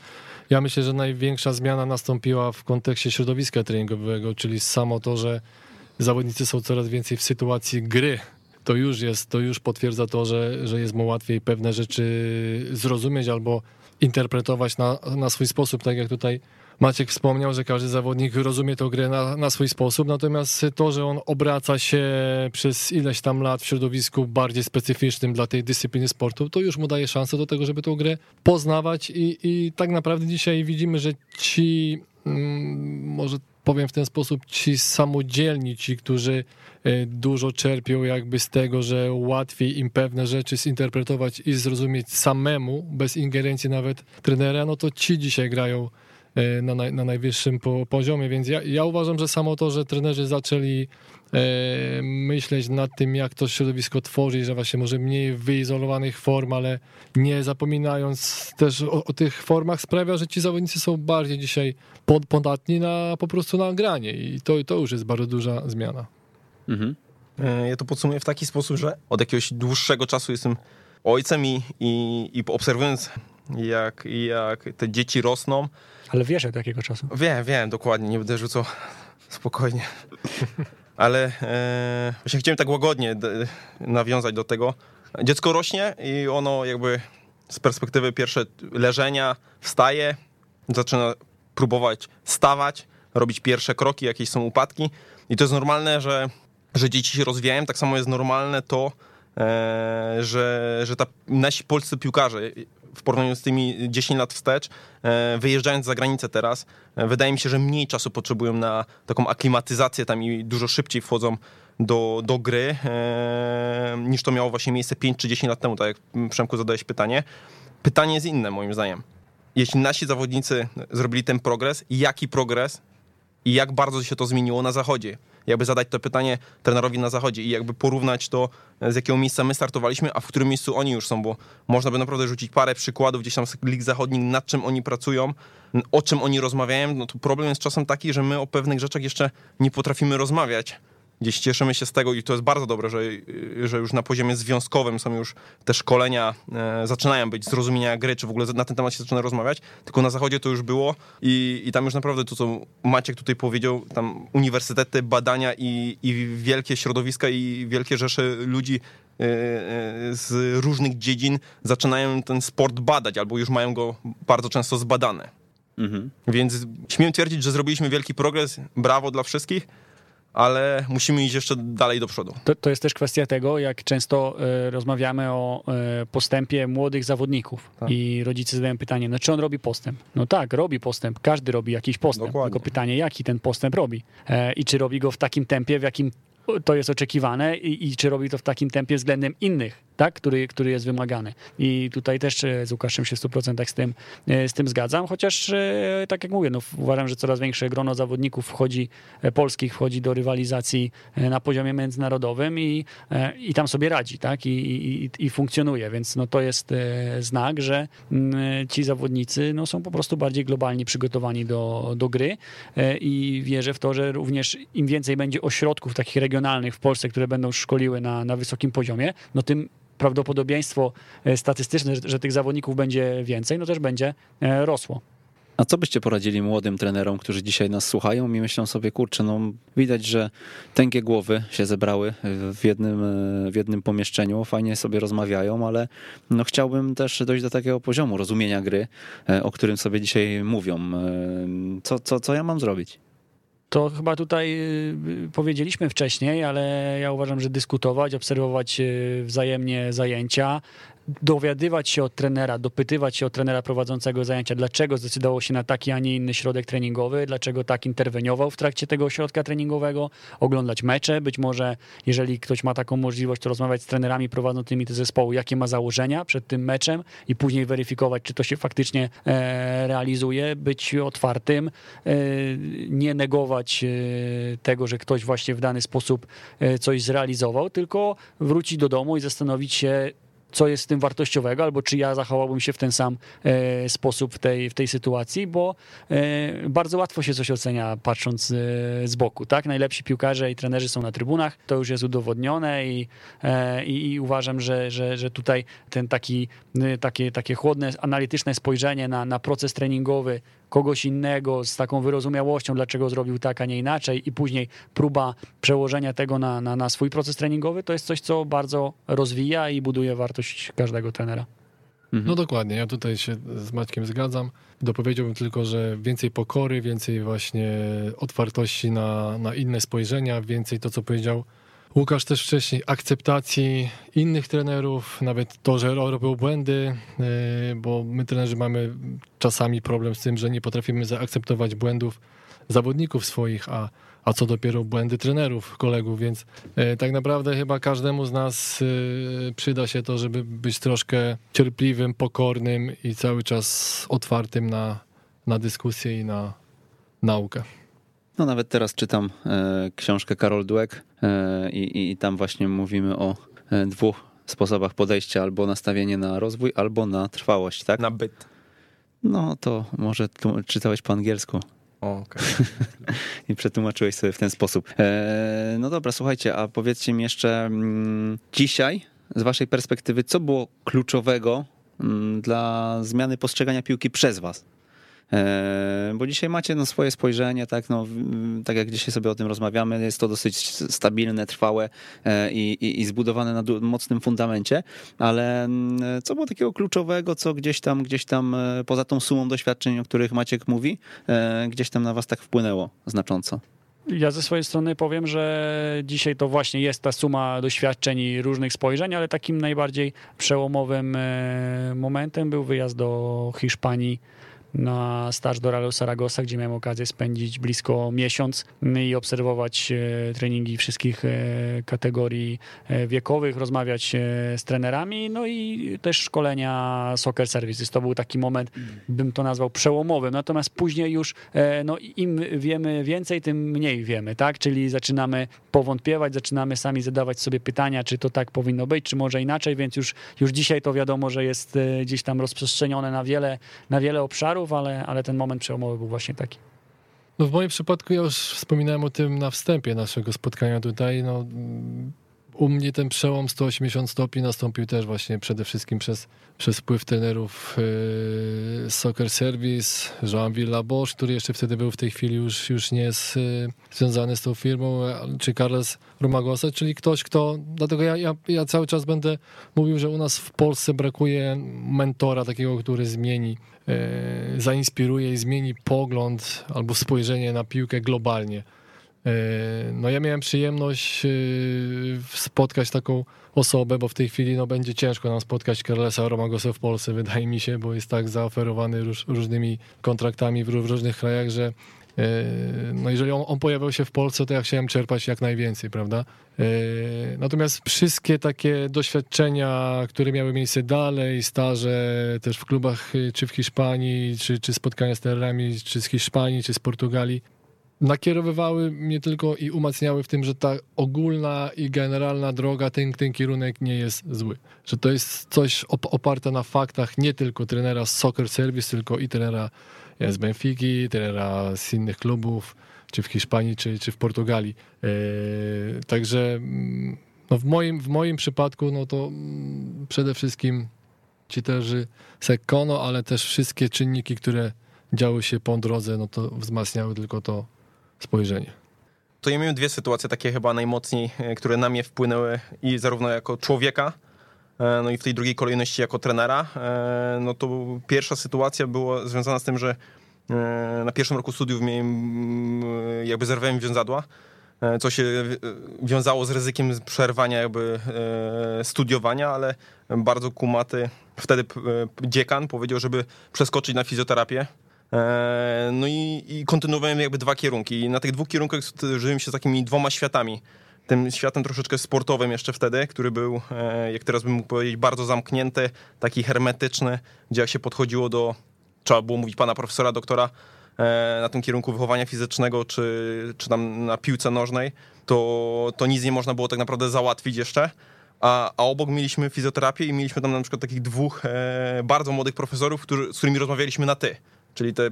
ja myślę, że największa zmiana nastąpiła w kontekście środowiska treningowego, czyli samo to, że zawodnicy są coraz więcej w sytuacji gry. To już jest, to już potwierdza to, że, że jest mu łatwiej pewne rzeczy zrozumieć albo interpretować na, na swój sposób, tak jak tutaj Maciek wspomniał, że każdy zawodnik rozumie tę grę na, na swój sposób, natomiast to, że on obraca się przez ileś tam lat w środowisku bardziej specyficznym dla tej dyscypliny sportu, to już mu daje szansę do tego, żeby tę grę poznawać i, i tak naprawdę dzisiaj widzimy, że ci, mm, może powiem w ten sposób, ci samodzielni, ci, którzy e, dużo czerpią jakby z tego, że łatwiej im pewne rzeczy zinterpretować i zrozumieć samemu, bez ingerencji nawet trenera, no to ci dzisiaj grają E, na, na najwyższym po, poziomie, więc ja, ja uważam, że samo to, że trenerzy zaczęli e, myśleć nad tym, jak to środowisko tworzyć, że właśnie może mniej wyizolowanych form, ale nie zapominając też o, o tych formach sprawia, że ci zawodnicy są bardziej dzisiaj pod, podatni na po prostu na granie i to, to już jest bardzo duża zmiana. Mhm. E, ja to podsumuję w taki sposób, że od jakiegoś dłuższego czasu jestem ojcem i, i, i obserwując jak, jak te dzieci rosną, ale wiesz od jakiego czasu? Wiem, wiem, dokładnie, nie będę rzucał spokojnie. Ale e, właśnie chciałem tak łagodnie nawiązać do tego. Dziecko rośnie i ono jakby z perspektywy pierwsze leżenia wstaje, zaczyna próbować stawać, robić pierwsze kroki, jakieś są upadki. I to jest normalne, że, że dzieci się rozwijają. Tak samo jest normalne to, e, że, że ta, nasi polscy piłkarze w porównaniu z tymi 10 lat wstecz, e, wyjeżdżając za granicę teraz, e, wydaje mi się, że mniej czasu potrzebują na taką aklimatyzację tam i dużo szybciej wchodzą do, do gry, e, niż to miało właśnie miejsce 5 czy 10 lat temu, tak jak Przemku zadałeś pytanie. Pytanie jest inne moim zdaniem. Jeśli nasi zawodnicy zrobili ten progres, jaki progres i jak bardzo się to zmieniło na zachodzie? jakby zadać to pytanie trenerowi na zachodzie i jakby porównać to, z jakiego miejsca my startowaliśmy, a w którym miejscu oni już są, bo można by naprawdę rzucić parę przykładów gdzieś tam z lig zachodnich, nad czym oni pracują, o czym oni rozmawiają. No to problem jest czasem taki, że my o pewnych rzeczach jeszcze nie potrafimy rozmawiać gdzieś cieszymy się z tego i to jest bardzo dobre, że, że już na poziomie związkowym są już te szkolenia, e, zaczynają być zrozumienia gry, czy w ogóle na ten temat się zaczyna rozmawiać, tylko na zachodzie to już było i, i tam już naprawdę to, co Maciek tutaj powiedział, tam uniwersytety, badania i, i wielkie środowiska i wielkie rzesze ludzi e, e, z różnych dziedzin zaczynają ten sport badać, albo już mają go bardzo często zbadane. Mhm. Więc śmiem twierdzić, że zrobiliśmy wielki progres, brawo dla wszystkich, ale musimy iść jeszcze dalej do przodu. To, to jest też kwestia tego, jak często e, rozmawiamy o e, postępie młodych zawodników Tak. i rodzice zadają pytanie, no czy on robi postęp? No tak, robi postęp, każdy robi jakiś postęp, Dokładnie. tylko pytanie, jaki ten postęp robi e, i czy robi go w takim tempie, w jakim to jest oczekiwane i, i czy robi to w takim tempie względem innych, tak, który, który jest wymagany. I tutaj też e, z Łukaszem się w 100% z tym, e, z tym zgadzam, chociaż e, tak jak mówię, no, uważam, że coraz większe grono zawodników wchodzi, polskich wchodzi do rywalizacji na poziomie międzynarodowym i, i tam sobie radzi, tak, i, i, i- funkcjonuje, więc no, to jest znak, że mm, ci zawodnicy no, są po prostu bardziej globalnie przygotowani do, do gry i wierzę w to, że również im więcej będzie ośrodków takich regionalnych w Polsce, które będą szkoliły na, na wysokim poziomie, no tym prawdopodobieństwo e, statystyczne, że, że tych zawodników będzie więcej, no też będzie e, rosło. A co byście poradzili młodym trenerom, którzy dzisiaj nas słuchają i myślą sobie, kurczę, no widać, że tęgie głowy się zebrały w jednym, e, w jednym pomieszczeniu, fajnie sobie rozmawiają, ale no chciałbym też dojść do takiego poziomu rozumienia gry, o którym sobie dzisiaj mówią. Co, co, co ja mam zrobić? To chyba tutaj y, powiedzieliśmy wcześniej, ale ja uważam, że dyskutować, obserwować y, wzajemnie zajęcia, dowiadywać się od trenera, dopytywać się od trenera prowadzącego zajęcia, dlaczego zdecydował się na taki, a nie inny środek treningowy, dlaczego tak interweniował w trakcie tego środka treningowego, oglądać mecze, być może jeżeli ktoś ma taką możliwość, to rozmawiać z trenerami prowadzącymi te zespoły, jakie ma założenia przed tym meczem i później weryfikować, czy to się faktycznie e, realizuje, być otwartym, e, nie negować e, tego, że ktoś właśnie w dany sposób coś zrealizował, tylko wrócić do domu i zastanowić się, co jest w tym wartościowego, albo czy ja zachowałbym się w ten sam e, sposób w tej, w tej sytuacji, bo e, bardzo łatwo się coś ocenia patrząc e, z boku, tak? Najlepsi piłkarze i trenerzy są na trybunach, to już jest udowodnione i, i, i uważam, że, że, że tutaj ten taki, takie, takie chłodne, analityczne spojrzenie na, na proces treningowy kogoś innego z taką wyrozumiałością, dlaczego zrobił tak, a nie inaczej i później próba przełożenia tego na, na, na swój proces treningowy, to jest coś, co bardzo rozwija i buduje wartość każdego trenera. No dokładnie, ja tutaj się z Maćkiem zgadzam. Dopowiedziałbym tylko, że więcej pokory, więcej właśnie otwartości na, na inne spojrzenia, więcej to, co powiedział Łukasz też wcześniej, akceptacji innych trenerów, nawet to, że robią błędy, yy, bo my trenerzy mamy czasami problem z tym, że nie potrafimy zaakceptować błędów zawodników swoich, a, a co dopiero błędy trenerów, kolegów, więc yy, tak naprawdę chyba każdemu z nas yy, przyda się to, żeby być troszkę cierpliwym, pokornym i cały czas otwartym na, na dyskusję i na naukę. No nawet teraz czytam e, książkę Karol Dweck e, i, i tam właśnie mówimy o e, dwóch sposobach podejścia, albo nastawienie na rozwój, albo na trwałość, tak? Na byt. No to może tu, czytałeś po angielsku O, okej. i przetłumaczyłeś sobie w ten sposób. E, no dobra, słuchajcie, a powiedzcie mi jeszcze mm, dzisiaj, z waszej perspektywy, co było kluczowego mm, dla zmiany postrzegania piłki przez was? E, Bo dzisiaj macie no, swoje spojrzenie, tak, no, tak jak dzisiaj sobie o tym rozmawiamy, jest to dosyć stabilne, trwałe e, i, i, i zbudowane na mocnym fundamencie, ale mm, co było takiego kluczowego, co gdzieś tam, gdzieś tam e, poza tą sumą doświadczeń, o których Maciek mówi, gdzieś tam na was tak wpłynęło znacząco? Ja ze swojej strony powiem, że dzisiaj to właśnie jest ta suma doświadczeń i różnych spojrzeń, ale takim najbardziej przełomowym momentem był wyjazd do Hiszpanii na staż do Realu Saragossa, gdzie miałem okazję spędzić blisko miesiąc i obserwować e, treningi wszystkich e, kategorii e, wiekowych, rozmawiać z trenerami, no i też szkolenia Soccer Services. To był taki moment, bym to nazwał przełomowym. Natomiast później już no, im wiemy więcej, tym mniej wiemy, tak? Czyli zaczynamy powątpiewać, zaczynamy sami zadawać sobie pytania, czy to tak powinno być, czy może inaczej, więc już, już dzisiaj to wiadomo, że jest gdzieś tam rozprzestrzenione na wiele, na wiele obszarów, ale, ale ten moment przełomowy był właśnie taki. No w moim przypadku ja już wspominałem o tym na wstępie naszego spotkania tutaj. No, u mnie ten przełom 180 stopni nastąpił też właśnie przede wszystkim przez, przez wpływ trenerów yy, Soccer Service, Jean Villa-Bosch, który jeszcze wtedy był w tej chwili już, już nie jest yy, związany z tą firmą, czy Carles Romagosa, czyli ktoś, kto, dlatego ja, ja, ja cały czas będę mówił, że u nas w Polsce brakuje mentora takiego, który zmieni e, zainspiruje i zmieni pogląd albo spojrzenie na piłkę globalnie. No ja miałem przyjemność spotkać taką osobę, bo w tej chwili no, będzie ciężko nam spotkać Carlesa Romagosa w Polsce, wydaje mi się, bo jest tak zaoferowany róż, różnymi kontraktami w, różnych krajach, że no jeżeli on, on, pojawiał się w Polsce, to ja chciałem czerpać jak najwięcej, prawda? Natomiast wszystkie takie doświadczenia, które miały miejsce dalej, staże też w klubach, czy w Hiszpanii, czy, czy spotkania z trenerami, czy z Hiszpanii, czy z Portugalii, nakierowywały mnie tylko i umacniały w tym, że ta ogólna i generalna droga, ten, ten kierunek nie jest zły. Że to jest coś oparte na faktach nie tylko trenera z Soccer Service, tylko i trenera z Benfiki, trenera z innych klubów, czy w Hiszpanii, czy, czy w Portugalii. Yy, także mm, no w, moim, w moim przypadku, no to mm, przede wszystkim też Sekono, ale też wszystkie czynniki, które działy się po drodze, no to wzmacniały tylko to spojrzenie. To ja miałem dwie sytuacje takie chyba najmocniej, e, które na mnie wpłynęły i zarówno jako człowieka, e, no i w tej drugiej kolejności jako trenera. E, no to pierwsza sytuacja była związana z tym, że na pierwszym roku studiów miałem, jakby zerwałem wiązadła, co się wiązało z ryzykiem przerwania jakby studiowania, ale bardzo kumaty wtedy dziekan powiedział, żeby przeskoczyć na fizjoterapię no i, i kontynuowałem jakby dwa kierunki. I na tych dwóch kierunkach żyłem się takimi dwoma światami. Tym światem troszeczkę sportowym jeszcze wtedy, który był, e, jak teraz bym mógł powiedzieć, bardzo zamknięty, taki hermetyczny, gdzie jak się podchodziło do, trzeba było mówić pana profesora, doktora, e, na tym kierunku wychowania fizycznego, czy, czy tam na piłce nożnej, to, to nic nie można było tak naprawdę załatwić jeszcze. A, a obok mieliśmy fizjoterapię i mieliśmy tam na przykład takich dwóch e, bardzo młodych profesorów, z którymi rozmawialiśmy na ty czyli te,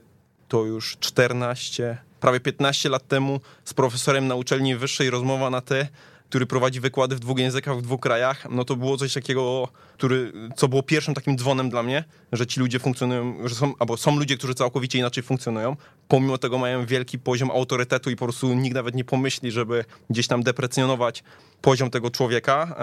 to już 14, prawie 15 lat temu z profesorem na uczelni wyższej rozmowa na te, który prowadzi wykłady w dwóch językach w dwóch krajach, no to było coś takiego, który, co było pierwszym takim dzwonem dla mnie, że ci ludzie funkcjonują, że są, albo są ludzie, którzy całkowicie inaczej funkcjonują, pomimo tego mają wielki poziom autorytetu i po prostu nikt nawet nie pomyśli, żeby gdzieś tam deprecjonować poziom tego człowieka,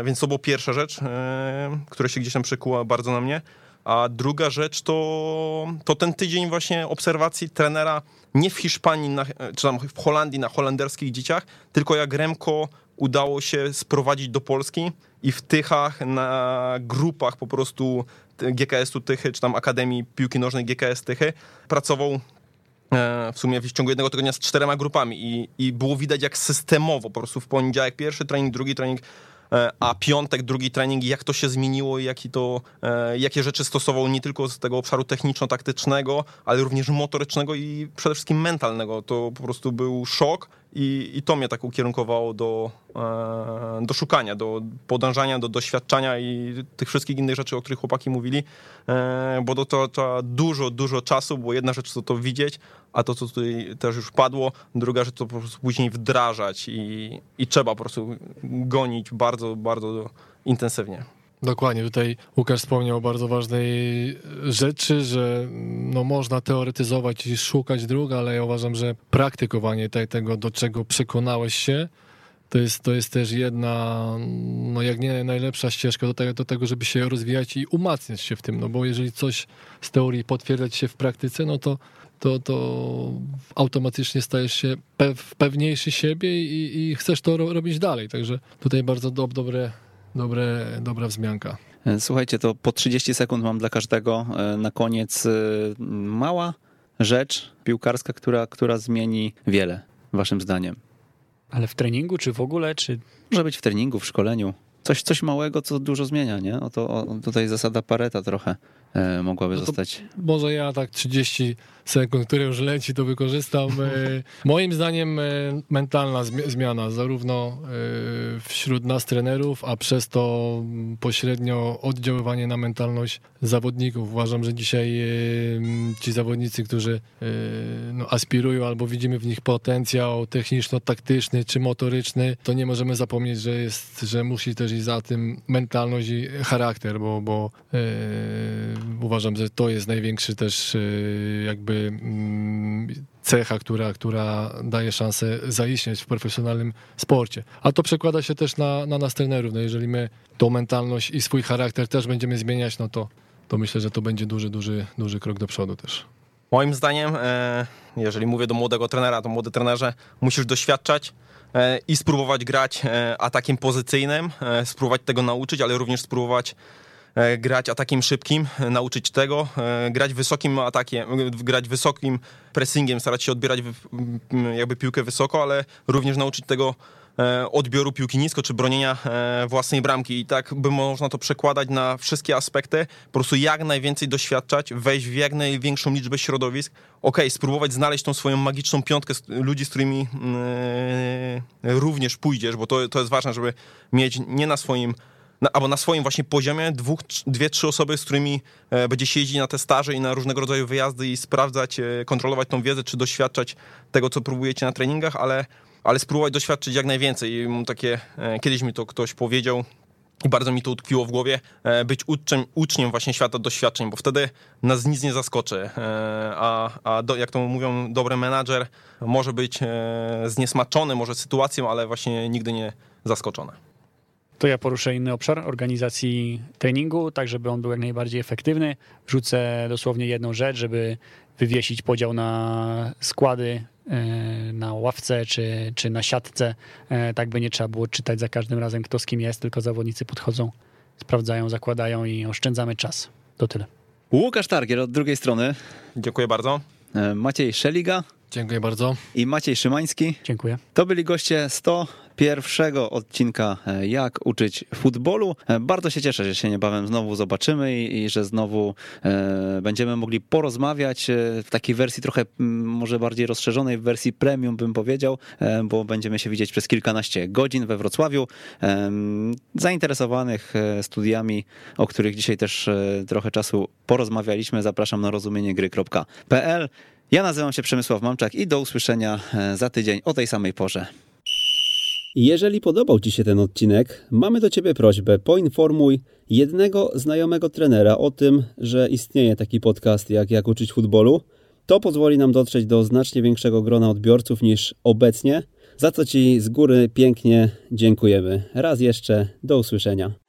e, więc to była pierwsza rzecz, e, która się gdzieś tam przekuła bardzo na mnie. A druga rzecz to, to ten tydzień właśnie obserwacji trenera nie w Hiszpanii, na, czy tam w Holandii na holenderskich dzieciach, tylko jak Remko udało się sprowadzić do Polski i w Tychach na grupach po prostu GKS-u Tychy, czy tam Akademii Piłki Nożnej GKS Tychy pracował e, w sumie w ciągu jednego tygodnia z czterema grupami i, i było widać jak systemowo po prostu w poniedziałek pierwszy trening, drugi trening, a piątek, drugi trening, jak to się zmieniło i jaki to, e, jakie rzeczy stosował nie tylko z tego obszaru techniczno-taktycznego, ale również motorycznego i przede wszystkim mentalnego. To po prostu był szok i, i to mnie tak ukierunkowało do, e, do szukania, do podążania, do doświadczania i tych wszystkich innych rzeczy, o których chłopaki mówili, bo to, to trzeba dużo, dużo czasu, bo jedna rzecz to to widzieć, a to, co tutaj też już padło, druga rzecz to po prostu później wdrażać i, i trzeba po prostu gonić bardzo, bardzo intensywnie. Dokładnie, tutaj Łukasz wspomniał o bardzo ważnej rzeczy, że no można teoretyzować i szukać dróg, ale ja uważam, że praktykowanie tego, do czego przekonałeś się, to jest, to jest też jedna, no jak nie najlepsza ścieżka do tego, do tego, żeby się rozwijać i umacniać się w tym, no bo jeżeli coś z teorii potwierdzać się w praktyce, no to to, to automatycznie stajesz się pewniejszy siebie i, i chcesz to ro robić dalej. Także tutaj bardzo do, dobre, dobre, dobra wzmianka. E, słuchajcie, to po 30 sekund mam dla każdego e, na koniec e, mała rzecz piłkarska, która, która zmieni wiele, waszym zdaniem. Ale w treningu, czy w ogóle, czy... Może być w treningu, w szkoleniu. Coś, coś małego, co dużo zmienia, nie? O to, o, tutaj zasada Pareta trochę mogłaby no zostać. Może ja tak 30 sekund, które już leci, to wykorzystam. E, moim zdaniem e, mentalna zmiana, zarówno e, wśród nas trenerów, a przez to pośrednio oddziaływanie na mentalność zawodników. Uważam, że dzisiaj ci zawodnicy, którzy no, aspirują albo widzimy w nich potencjał techniczno-taktyczny czy motoryczny, to nie możemy zapomnieć, że, jest, że musi też i za tym mentalność i charakter, bo, bo uważam, że to jest największy też jakby Mm, cecha, która, która daje szansę zaistnieć w profesjonalnym sporcie. A to przekłada się też na, na nas trenerów. No jeżeli my tą mentalność i swój charakter też będziemy zmieniać, no to, to myślę, że to będzie duży, duży, duży krok do przodu też. Moim zdaniem, e, jeżeli mówię do młodego trenera, to młody trenerze musisz doświadczać e, i spróbować grać e, atakiem pozycyjnym, e, spróbować tego nauczyć, ale również spróbować e, grać atakiem szybkim, e, nauczyć tego, e, grać wysokim atakiem, e, grać wysokim pressingiem, starać się odbierać jakby piłkę wysoko, ale również nauczyć tego e, odbioru piłki nisko, czy bronienia e, własnej bramki. I tak by można to przekładać na wszystkie aspekty, po prostu jak najwięcej doświadczać, wejść w jak największą liczbę środowisk, okej, spróbować znaleźć tą swoją magiczną piątkę ludzi, z którymi mm, również pójdziesz, bo to, to jest ważne, żeby mieć nie na swoim na, albo na swoim właśnie poziomie dwóch, dwie, trzy osoby, z którymi e, będzie się jeździć na te staże i na różnego rodzaju wyjazdy i sprawdzać, e, kontrolować tą wiedzę, czy doświadczać tego, co próbujecie na treningach, ale, ale spróbować doświadczyć jak najwięcej. I takie, e, kiedyś mi to ktoś powiedział, i bardzo mi to utkwiło w głowie, e, być uczniem, uczniem właśnie świata doświadczeń, bo wtedy nas nic nie zaskoczy. A, a do, jak to mówią, dobry menadżer może być zniesmaczony może sytuacją, ale właśnie nigdy nie zaskoczony. To ja poruszę inny obszar organizacji treningu, tak żeby on był jak najbardziej efektywny. Wrzucę dosłownie jedną rzecz, żeby wywiesić podział na składy e, na ławce czy, czy na siatce, e, tak by nie trzeba było czytać za każdym razem kto z kim jest, tylko zawodnicy podchodzą, sprawdzają, zakładają i oszczędzamy czas. To tyle. Łukasz Targiel od drugiej strony, Dziękuję bardzo. e, Maciej Szeliga Dziękuję bardzo. i Maciej Szymański. Dziękuję. To byli goście 101 odcinka e, Jak uczyć futbolu. E, Bardzo się cieszę, że się niebawem znowu zobaczymy i, i że znowu e, będziemy mogli porozmawiać e, w takiej wersji trochę może bardziej rozszerzonej, w wersji premium bym powiedział, e, bo będziemy się widzieć przez kilkanaście godzin we Wrocławiu. E, Zainteresowanych studiami, o których dzisiaj też trochę czasu porozmawialiśmy, zapraszam na rozumieniegry.pl. Ja nazywam się Przemysław Mamczak i do usłyszenia za tydzień o tej samej porze. Jeżeli podobał Ci się ten odcinek, mamy do Ciebie prośbę: poinformuj jednego znajomego trenera o tym, że istnieje taki podcast jak Jak uczyć futbolu. To pozwoli nam dotrzeć do znacznie większego grona odbiorców niż obecnie, za co Ci z góry pięknie dziękujemy. Raz jeszcze, do usłyszenia.